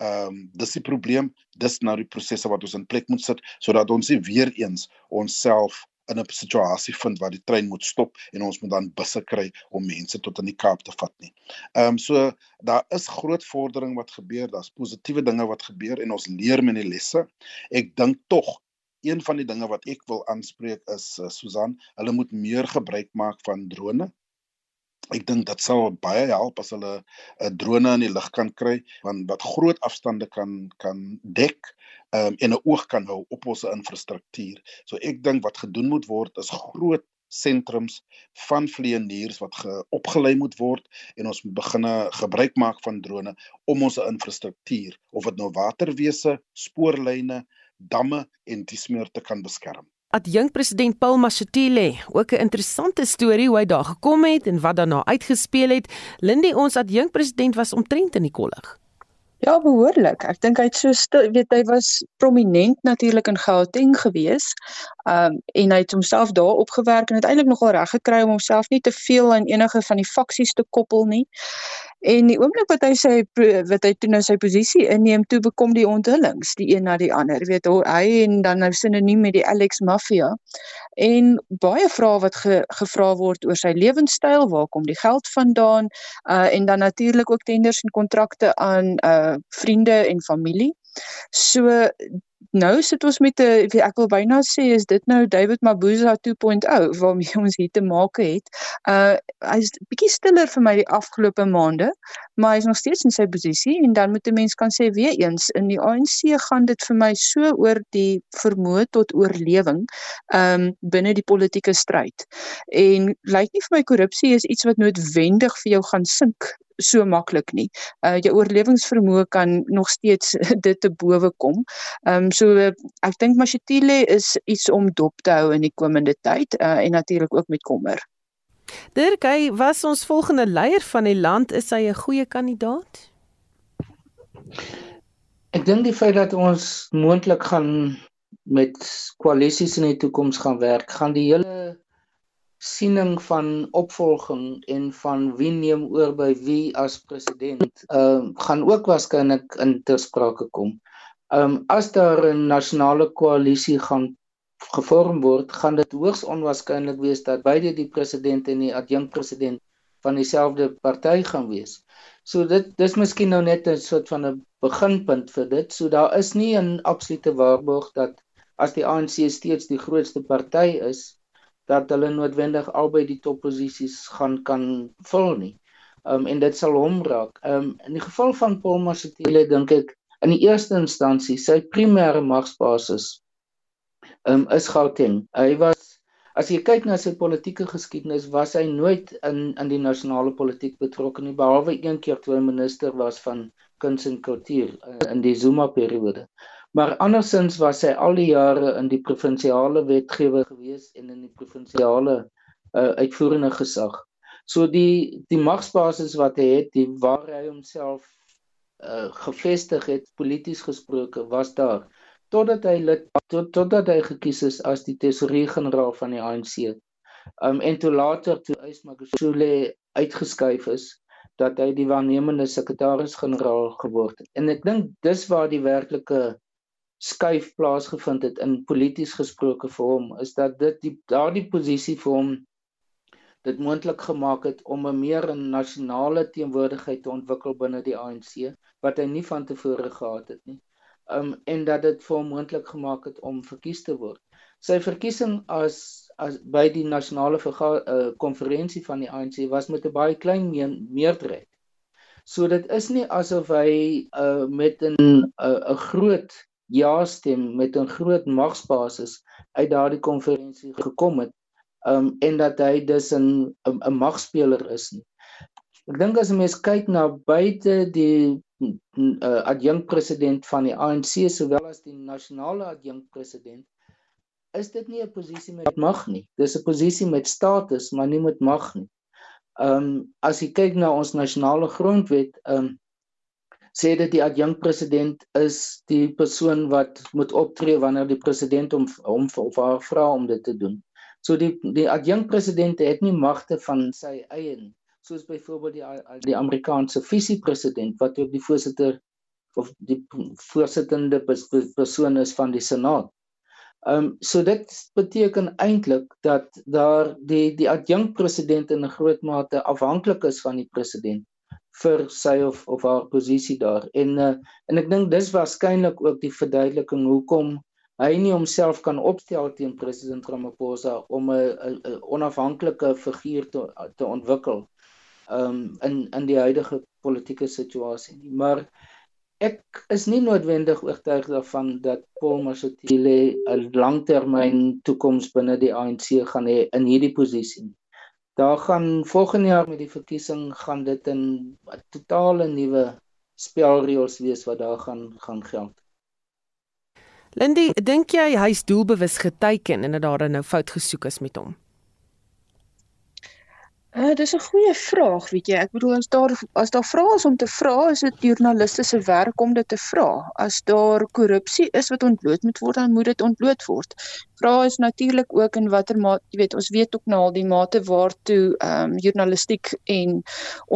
Ehm um, dis die probleem, dis nou die prosesse wat ons in plek moet sit sodat ons nie weer eens onsself in 'n situasie vind waar die trein moet stop en ons moet dan busse kry om mense tot in die Kaap te vat nie. Ehm um, so daar is groot vordering wat gebeur, daar's positiewe dinge wat gebeur en ons leer met die lesse. Ek dink tog een van die dinge wat ek wil aanspreek is uh, Susan, hulle moet meer gebruik maak van drone. Ek dink dit sal baie help as hulle 'n drone in die lug kan kry want wat groot afstande kan kan dek um, en 'n oog kan hou op ons infrastruktuur. So ek dink wat gedoen moet word is groot sentrums van vleieniers wat opgelei moet word en ons moet begine gebruik maak van drone om ons infrastruktuur of dit nou waterwese, spoorlyne, damme en dis meer te kan beskerm. Adjunk president Paul Mashatile, ook 'n interessante storie hoe hy daar gekom het en wat daarna uitgespeel het. Lindy, ons adjunk president was omtrent in die kollig. Ja, behoorlik. Ek dink hy het so stil, weet hy was prominent natuurlik in Gauteng gewees. Um en hy het homself daar opgewerk en uiteindelik nogal reg gekry om homself nie te veel aan enige van die faksies te koppel nie. En die oomblik wat hy sy wat hy toe nou sy posisie inneem, toe bekom die onthullings die een na die ander. Weet hoe hy en dan nou sinoniem met die Alex Mafia. En baie vrae wat ge, gevra word oor sy lewenstyl, waar kom die geld vandaan? Uh en dan natuurlik ook tenders en kontrakte aan uh vriende en familie. So nou sit ons met 'n ek wil byna sê is dit nou David Mabuza 2.0 waarmee ons hier te maak het. Uh hy's bietjie stiller vir my die afgelope maande, maar hy's nog steeds in sy posisie en dan moet 'n mens kan sê weer eens in die ANC gaan dit vir my so oor die vermoë tot oorlewing um binne die politieke stryd. En lyk nie vir my korrupsie is iets wat noodwendig vir jou gaan sink so maklik nie. Uh jou oorlewingsvermoë kan nog steeds dit te bowe kom. Ehm um, so ek dink Mashatile is iets om dop te hou in die komende tyd uh en natuurlik ook met kommer. Dirk, hy was ons volgende leier van die land, is hy 'n goeie kandidaat? Ek dink die feit dat ons moontlik gaan met koalisies in die toekoms gaan werk, gaan die hele siening van opvolging en van wie neem oor by wie as president ehm uh, gaan ook waarskynlik in tersprake kom. Ehm um, as daar 'n nasionale koalisie gaan gevorm word, gaan dit hoogs onwaarskynlik wees dat beide die president en die adjunkpresident van dieselfde party gaan wees. So dit dis miskien nou net 'n soort van 'n beginpunt vir dit. So daar is nie 'n absolute waarborg dat as die ANC steeds die grootste party is, dat hulle noodwendig albei die topposisies gaan kan vul nie. Um en dit sal hom raak. Um in die geval van Paul Mashatile dink ek in die eerste instansie sy primêre magsbasis um is Gauteng. Hy was as jy kyk na sy politieke geskiedenis was hy nooit in in die nasionale politiek betrokke nie behalwe een keer toe hy minister was van kuns en kultuur uh, in die Zuma periode. Maar andersins was hy al die jare in die provinsiale wetgewer gewees en in die provinsiale uh, uitvoerende gesag. So die die magsbasis wat hy het, die waar hy homself uh, gevestig het polities gesproke was daar totdat hy lid tot, totdat hy gekies is as die tesourier-generaal van die ANC. Um en toe later toe Ysmagashule uitgeskuif is dat hy die waarnemende sekretaris-generaal geword het. En ek dink dis waar die werklike skuif plaasgevind het in polities gesproke vir hom is dat dit die daardie posisie vir hom dit moontlik gemaak het om 'n meer 'n nasionale teenwoordigheid te ontwikkel binne die ANC wat hy nie van tevore gehad het nie. Um en dat dit vir hom moontlik gemaak het om verkies te word. Sy verkiesing as as by die nasionale konferensie uh, van die ANC was met 'n baie klein meerderheid. So dit is nie asof hy uh, met 'n 'n uh, groot ja stem met 'n groot magsbasis uit daardie konferensie gekom het um en dat hy dus 'n 'n magspeler is nie. Ek dink as 'n mens kyk na buite die uh, adjunkpresident van die ANC sowel as die nasionale adjunkpresident is dit nie 'n posisie met mag nie. Dis 'n posisie met status, maar nie met mag nie. Ehm um, as jy kyk na ons nasionale grondwet, ehm um, sê dit die adjunkpresident is die persoon wat moet optree wanneer die president hom hom of haar vra om dit te doen. So die die adjunkpresident het nie magte van sy eie soos byvoorbeeld die die Amerikaanse visiepresident wat ook die voorsitter of die voorsittende persoon is van die senaat. Ehm um, so dit beteken eintlik dat daar die die adjunkpresident in 'n groot mate afhanklik is van die president vir sy of of haar posisie daar. En uh, en ek dink dis waarskynlik ook die verduideliking hoekom hy nie homself kan opstel teen president Ramaphosa om 'n onafhanklike figuur te te ontwikkel um in in die huidige politieke situasie nie. Maar ek is nie noodwendig oortuig daarvan dat Paul Mashatile 'n langtermyn toekoms binne die ANC gaan hê in hierdie posisie. Daar gaan volgende jaar met die verkiesing gaan dit 'n totale nuwe spelreëls wees wat daar gaan gaan geld. Lindy, dink jy hy's doelbewus geteken en dat daar nou fout gesoek is met hom? Uh, dis 'n goeie vraag, weet jy. Ek bedoel as daar as daar vrae is om te vra, is dit joernaliste se werk om dit te vra. As daar korrupsie is wat ontbloot moet word, dan moet dit ontbloot word. Vrae is natuurlik ook in watter mate, jy weet, ons weet ook nou al die mate waartoe ehm um, journalistiek en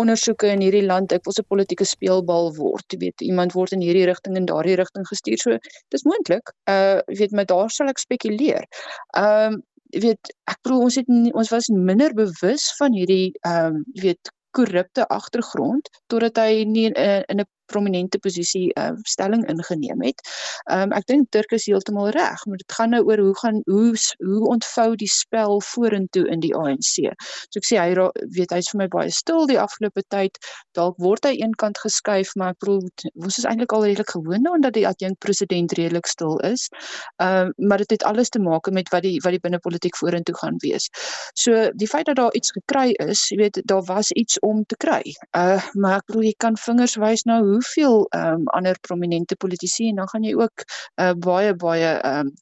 ondersoeke in hierdie land ek wil 'n politieke speelbal word. Jy weet, iemand word in hierdie rigting en daardie rigting gestuur. So dis moontlik. Uh jy weet, maar daar sal ek spekuleer. Ehm um, weet ek bedoel ons het nie, ons was minder bewus van hierdie ehm um, weet korrupte agtergrond totdat hy nie in, in 'n prominente posisie uh, stelling ingeneem het. Ehm um, ek dink Dirk is heeltemal reg, maar dit gaan nou oor hoe gaan hoe hoe ontvou die spel vorentoe in die ANC. So ek sê hy weet hy's vir my baie stil die afgelope tyd. Dalk word hy eenkant geskuif, maar ek bedoel ons is eintlik al redelik gewoond daaraan dat die adjunk president redelik stil is. Ehm um, maar dit het alles te maak met wat die wat die binnepolitiek vorentoe gaan wees. So die feit dat daar iets gekry is, jy weet daar was iets om te kry. Uh maar ek bedoel jy kan vingers wys nou hoe hoeveel ehm um, ander prominente politici en dan gaan jy ook uh, baie baie ehm um,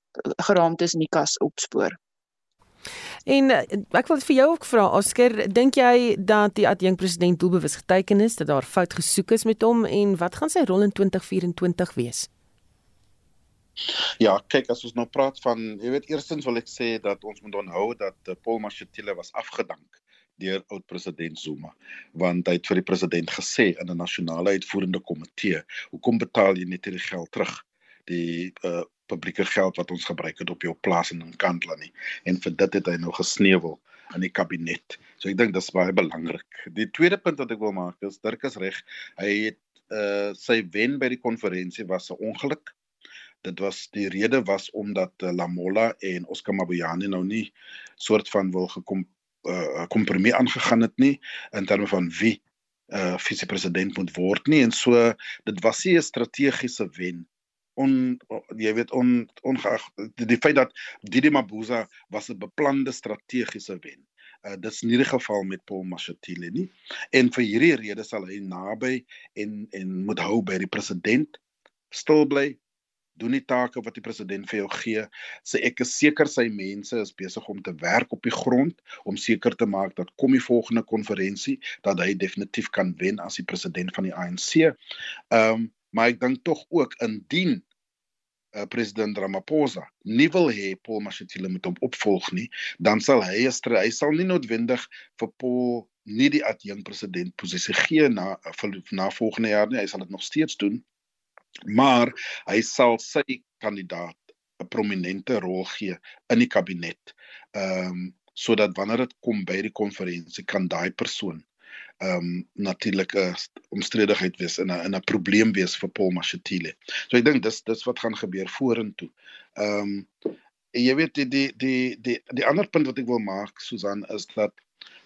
geraamtes in die kas opspoor. En uh, ek wil vir jou ook vra Oscar, dink jy dat die adjunk president doelbewus geteken is dat daar fout gesoek is met hom en wat gaan sy rol in 2024 wees? Ja, kyk as ons nou praat van, jy weet eerstens wil ek sê dat ons moet onthou dat uh, Paul Mashatile was afgedank deur oud president Zuma want hy het vir die president gesê in 'n nasionale uitvoerende komitee hoekom betaal jy net hierdie geld terug? Die uh, publieke geld wat ons gebruik het op jou plaas in Nkandla nie. En vir dit het hy nou gesneuwel in die kabinet. So ek dink dis baie belangrik. Die tweede punt wat ek wil maak is Dirk is reg hy het uh, sy wen by die konferensie was 'n ongeluk. Dit was die rede was omdat uh, Lamola en Oscar Mabuyane nou nie soort van wil gekom uh kompromie aangegaan het nie in terme van wie uh visiepresident moet word nie en so dit was nie 'n strategiese wen on jy weet on ongeag die, die feit dat Didi Mabuza was 'n beplande strategiese wen. Uh dis nie die geval met Paul Mashatile nie. En vir hierdie rede sal hy naby en en moet hou by die president stil bly doen die take wat die president vir jou gee. Sê ek is seker sy mense is besig om te werk op die grond om seker te maak dat kom die volgende konferensie dat hy definitief kan wen as die president van die ANC. Ehm um, maar ek dink tog ook indien uh, president Ramaphosa nie wil hê Paul Mashatile moet hom opvolg nie, dan sal hy hy sal nie noodwendig vir Paul nie die adjunk president posisie gee na vir, na volgende jaar nie, hy sal dit nog steeds doen maar hy sal sy kandidaat 'n prominente rol gee in die kabinet. Ehm um, sodat wanneer dit kom by die konferensie kan daai persoon ehm um, natuurlik 'n omstredigheid wees in 'n in 'n probleem wees vir Paul Mashatile. So ek dink dis dis wat gaan gebeur vorentoe. Ehm um, jy weet die die die die die ander punt wat ek wil maak Susan is dat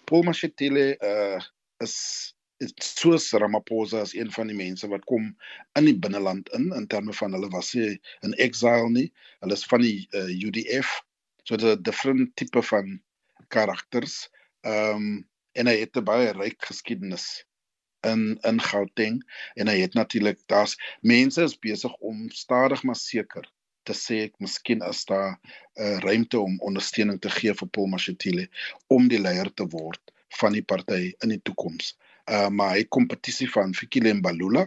Paul Mashatile uh is soos Ramaphosa as een van die mense wat kom in die binneland in in terme van hulle was nie in exile nie. Hulle is van die uh, eh, UDF. So dit is 'n different tipe van karakters. Ehm um, en hy het 'n baie ryk geskiedenis in in Gauteng en hy het natuurlik daar's mense is besig om stadig maar seker te sê ek miskien as daar 'n uh, ruimte om ondersteuning te gee vir Paul Mashatile om die leier te word van die party in die toekoms. Uh maar hy kompetisie van Fikile Mbalula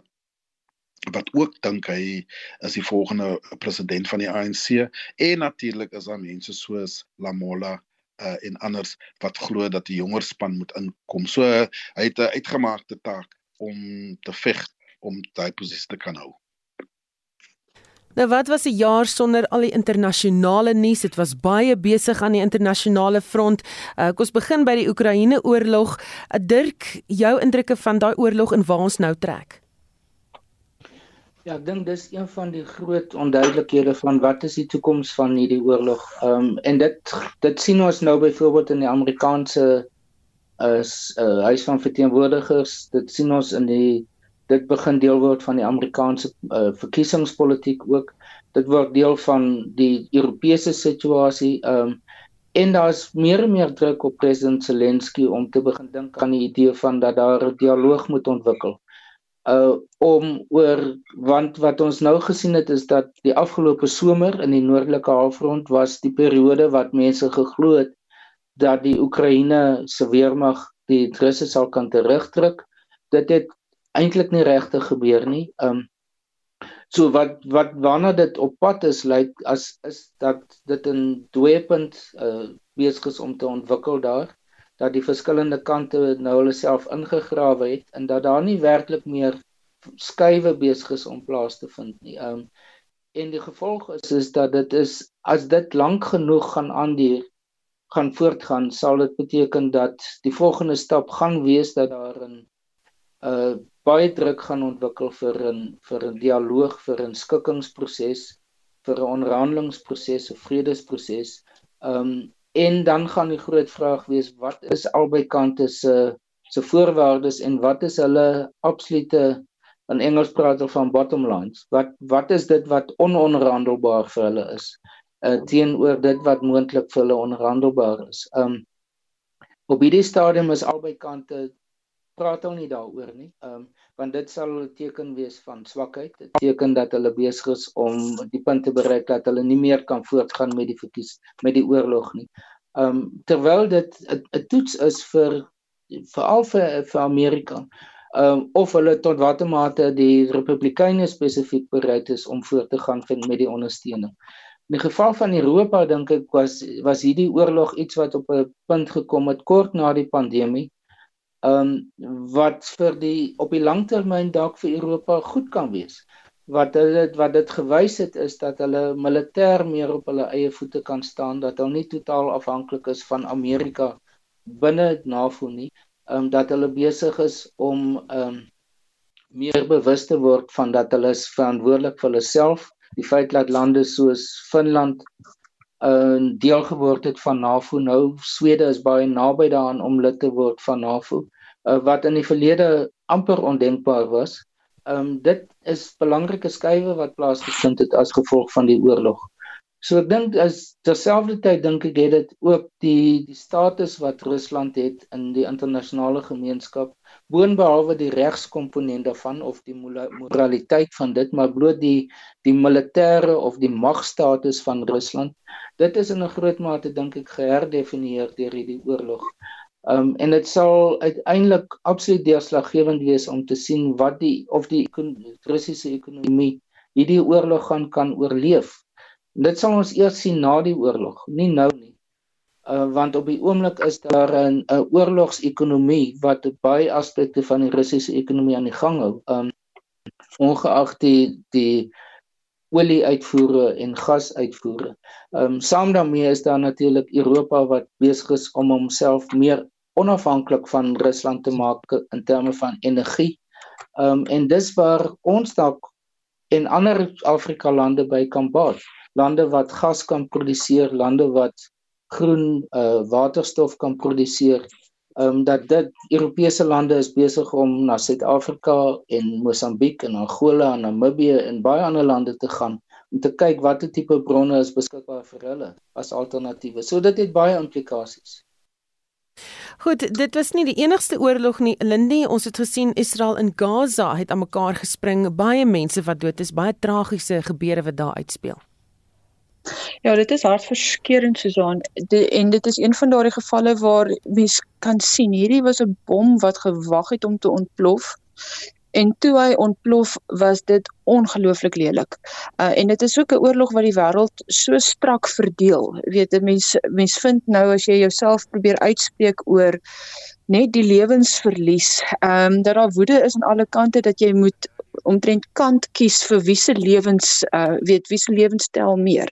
wat ook dink hy is die volgende president van die ANC en natuurlik is daar mense soos Lamola uh en anders wat glo dat die jonger span moet inkom. So hy het 'n uitgemaakte taak om te veg om daai posisie te kan hou. Nou wat was 'n jaar sonder al die internasionale nuus? Dit was baie besig aan die internasionale front. Uh, ons begin by die Oekraïne oorlog. Uh, Dirk, jou indrukke van daai oorlog en waar ons nou trek? Ja, ek dink dis een van die groot onduidelikhede van wat is die toekoms van hierdie oorlog. Ehm um, en dit dit sien ons nou byvoorbeeld in die Amerikaanse is uh, uh, huis van verteenwoordigers. Dit sien ons in die dit begin deel word van die Amerikaanse uh, verkiesingspolitiek ook. Dit word deel van die Europese situasie. Ehm um, en daar's meer en meer druk op president Zelensky om te begin dink aan die idee van dat daar 'n dialoog moet ontwikkel. Uh om oor want wat ons nou gesien het is dat die afgelope somer in die noordelike halfrond was die periode wat mense geglo het dat die Oekraïne se weermag die Russe sal kan terugdruk. Dit het eintlik nie regtig gebeur nie. Um so wat wat waarna dit op pad is lyk as is dat dit 'n dweepunt uh besig is om te ontwikkel daar dat die verskillende kante nou hulle self ingegrawe het en dat daar nie werklik meer skuwe besig is om plaas te vind nie. Um en die gevolg is is dat dit is as dit lank genoeg gaan aanduur gaan voortgaan sal dit beteken dat die volgende stap gaan wees dat daar 'n uh baie druk gaan ontwikkel vir 'n vir 'n dialoog, vir 'n skikkingsproses, vir 'n onderhandelingsproses, 'n vredesproses. Ehm um, en dan gaan die groot vraag wees wat is albei kante se se voorwaardes en wat is hulle absolute in Engels praat hulle van bottom lines. Wat wat is dit wat ononderhandelbaar vir hulle is? Uh teenoor dit wat moontlik vir hulle onderhandelbaar is. Ehm um, op hierdie stadium is albei kante praat hulle nie daaroor nie. Ehm um, want dit sal 'n teken wees van swakheid. 'n Teken dat hulle besig is om die punt te bereik dat hulle nie meer kan voortgaan met die verkies met die oorlog nie. Ehm um, terwyl dit 'n toets is vir veral vir vir Amerika. Ehm um, of hulle tot watter mate die Republikeine spesifiek bereid is om voort te gaan met die ondersteuning. In die geval van Europa dink ek was was hierdie oorlog iets wat op 'n punt gekom het kort na die pandemie ehm um, wat vir die op die langtermyn dalk vir Europa goed kan wees. Wat hulle wat dit gewys het is dat hulle militêr meer op hulle eie voete kan staan, dat hulle nie totaal afhanklik is van Amerika binne NAVO nie, ehm um, dat hulle besig is om ehm um, meer bewus te word van dat hulle is verantwoordelik vir hulle self, die feit dat lande soos Finland uh, deel geword het van NAVO nou. Swede is baie naby daaraan om lid te word van NAVO, uh, wat in die verlede amper ondenkbaar was. Ehm um, dit is belangrike skuwe wat plaasgevind het as gevolg van die oorlog. So ek dink as terselfdertyd dink ek het dit ook die die status wat Rusland het in die internasionale gemeenskap boonbehalwe die regskomponent daarvan of die moraliteit van dit maar bloot die die militêre of die magstatus van Rusland dit is in 'n groot mate dink ek geherdefinieer deur hierdie oorlog. Um en dit sal uiteindelik absoluut deurslaggewend wees om te sien wat die of die Russiese ekonomie hierdie oorlog gaan kan oorleef Dit sal ons eers sien na die oorlog, nie nou nie. Uh want op die oomblik is daar 'n 'n oorlogsekonomie wat baie aspekte van die Russiese ekonomie aan die gang hou. Um ongeag die die olie uitvoere en gas uitvoere. Um saam daarmee is daar natuurlik Europa wat besig is om homself meer onafhanklik van Rusland te maak in terme van energie. Um en dis waar ons dalk en ander Afrika lande by kan baat lande wat gas kan produseer, lande wat groen uh waterstof kan produseer. Ehm um, dat dit Europese lande is besig om na Suid-Afrika en Mosambiek en Angola en Namibië en baie ander lande te gaan om te kyk watter tipe bronne is beskikbaar vir hulle as alternatiewe. So dit het baie implikasies. Goed, dit was nie die enigste oorlog nie. Lindy, ons het gesien Israel en Gaza het aan mekaar gespring. Baie mense wat dood is, baie tragiese gebeure wat daar uitspeel. Ja, dit is hartverskeurende Susan. En dit is een van daardie gevalle waar mens kan sien hierdie was 'n bom wat gewag het om te ontplof. En toe hy ontplof, was dit ongelooflik lelik. Uh en dit is ook 'n oorlog wat die wêreld so strak verdeel. Jy weet, mense mense vind nou as jy jouself probeer uitspreek oor net die lewensverlies, ehm um, dat daar woede is aan alle kante dat jy moet omtrent kant kies vir wie se lewens uh weet wie se lewenstyl meer.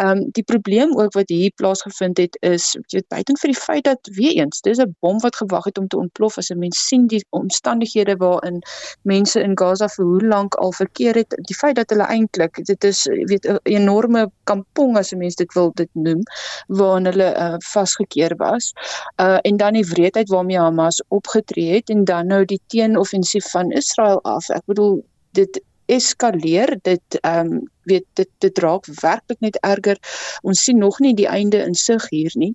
Um die probleem ook wat hier plaasgevind het is weet buiten vir die feit dat weer eens dis 'n bom wat gewag het om te ontplof as 'n mens sien die omstandighede waarin mense in Gaza vir hoe lank al verkeer het die feit dat hulle eintlik dit is weet 'n enorme kampong as 'n mens dit wil dit noem waarin hulle uh vasgekeer was. Uh en dan die wreedheid waarmee Hamas opgetree het en dan nou die teenoffensief van Israel af. Ek bedoel dit eskaleer dit ehm um, weet dit dit raak werklik net erger. Ons sien nog nie die einde in sig hier nie.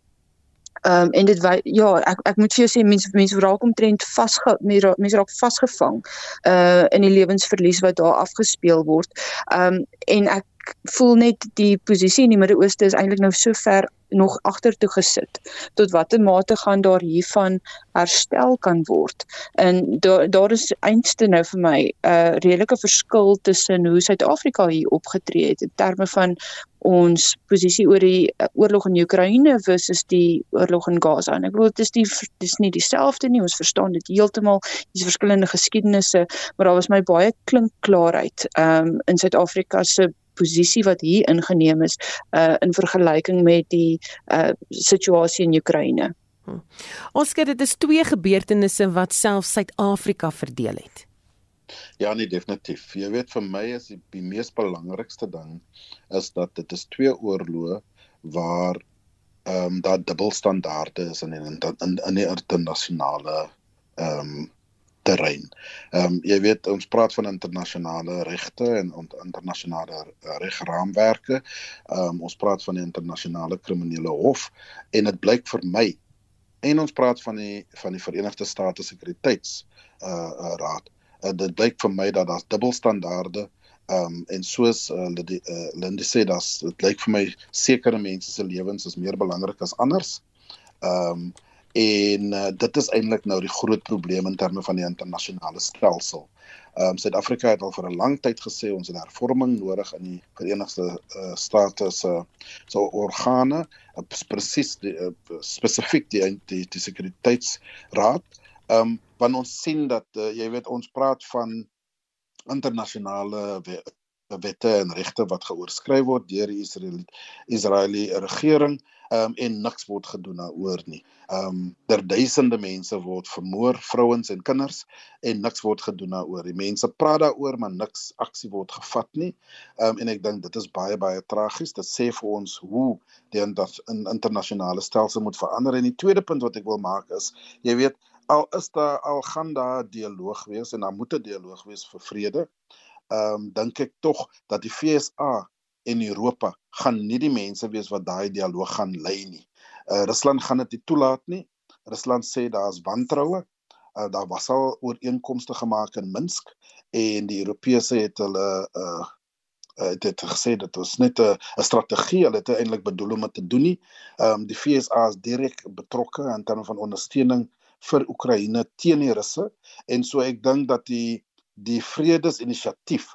Ehm um, en dit ja ek ek moet vir jou sê mense mense raak omtrent vas mense raak vasgevang uh in die lewensverlies wat daar afgespeel word. Ehm um, en ek voel net die posisie in die Midde-Ooste is eintlik nou so ver nog agtertoe gesit. Tot watter mate gaan daar hiervan herstel kan word? En daar daar is eintlik nou vir my 'n uh, redelike verskil tussen hoe Suid-Afrika hier opgetree het in terme van ons posisie oor die uh, oorlog in Oekraïne versus die oorlog in Gaza. En ek bedoel dit is die dis nie dieselfde nie. Ons verstaan dit heeltemal. Dis verskillende geskiedenisse, maar daar was my baie klink klaarheid um in Suid-Afrika se posisie wat hier ingeneem is uh in vergelyking met die uh situasie in Oekraïne. Hm. Ons sê dit is twee gebeurtenisse wat self Suid-Afrika verdeel het. Ja, nee definitief. Jy weet vir my is die, die mees belangrikste ding is dat dit is twee oorloë waar ehm um, daar dubbelstandaarde is in in in, in die internasionale ehm um, terrein. Ehm um, jy weet ons praat van internasionale regte en internasionale eh, regraamwerke. Ehm um, ons praat van die internasionale kriminele hof en dit blyk vir my en ons praat van die van die Verenigde State Sekuriteits uh, uh raad. Uh, dit blyk vir my dat daar's dubbelstandaarde ehm um, en soos uh, uh, Lindy sê dat dit lyk vir my sekere mense se lewens is meer belangrik as anders. Ehm um, en uh, dit is eintlik nou die groot probleem in terme van die internasionale stelsel. Ehm um, Suid-Afrika het al vir 'n lang tyd gesê ons het hervorming nodig in die Verenigde uh, State se so organe, uh, presies die uh, spesifiek die die, die sekuriteitsraad. Ehm um, want ons sien dat uh, jy weet ons praat van internasionale wette en regte wat geoorskryf word deur die Israel Israeliese regering um, en niks word gedoen daaroor nie. Um, der duisende mense word vermoor, vrouens en kinders en niks word gedoen daaroor. Die mense praat daaroor, maar niks aksie word gevat nie. Um, en ek dink dit is baie baie tragies. Dit sê vir ons hoe die inter in internasionale stelsel moet verander. En die tweede punt wat ek wil maak is, jy weet, al is daar al gaan daar dialoog wees en daar moet 'n dialoog wees vir vrede. Ehm um, dink ek tog dat die FSA en Europa gaan nie die mense wees wat daai dialoog gaan lei nie. Uh Rusland gaan dit nie toelaat nie. Rusland sê daar's wantroue. Uh daar was al ooreenkomste gemaak in Minsk en die Europese het hulle uh het dit gesê dit was net 'n strategie hulle het eintlik bedoel om te doen nie. Ehm um, die FSA is direk betrokke in terme van ondersteuning vir Oekraïne teen die Russe en so ek dink dat die die vredesinisiatief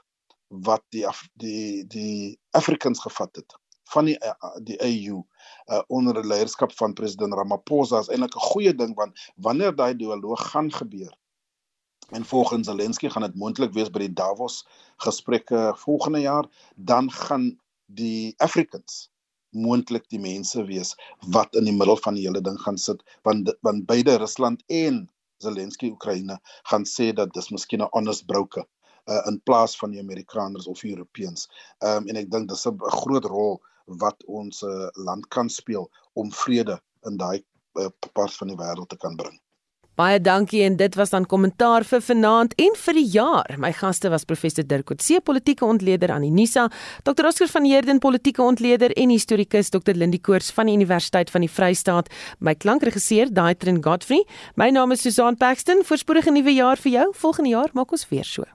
wat die die die Africans gevat het van die eh, die AU uh, onder die leierskap van president Ramaphosa is eintlik 'n goeie ding want wanneer daai dialoog gaan gebeur en volgens Zelensky gaan dit moontlik wees by die Davos gesprekke volgende jaar dan gaan die Africans moontlik die mense wees wat in die middel van die hele ding gaan sit want want beide Rusland en Zelensky Oekraïne gaan sê dat dis miskien 'n honest broker uh, in plaas van die Amerikaners of Europeërs. Ehm um, en ek dink dis 'n groot rol wat ons uh, land kan speel om vrede in daai uh, part van die wêreld te kan bring. Baie dankie en dit was dan kommentaar vir vanaand en vir die jaar. My gaste was professor Dirk Coetzee, politieke ontleder aan Unisa, Dr. Oscar van Heerden, politieke ontleder en historikus Dr. Lindie Koors van die Universiteit van die Vrystaat. My klankregisseur Daitrin Godfrey. My naam is Susan Paxton. Voorspoedige nuwe jaar vir jou. Volgende jaar maak ons weer so.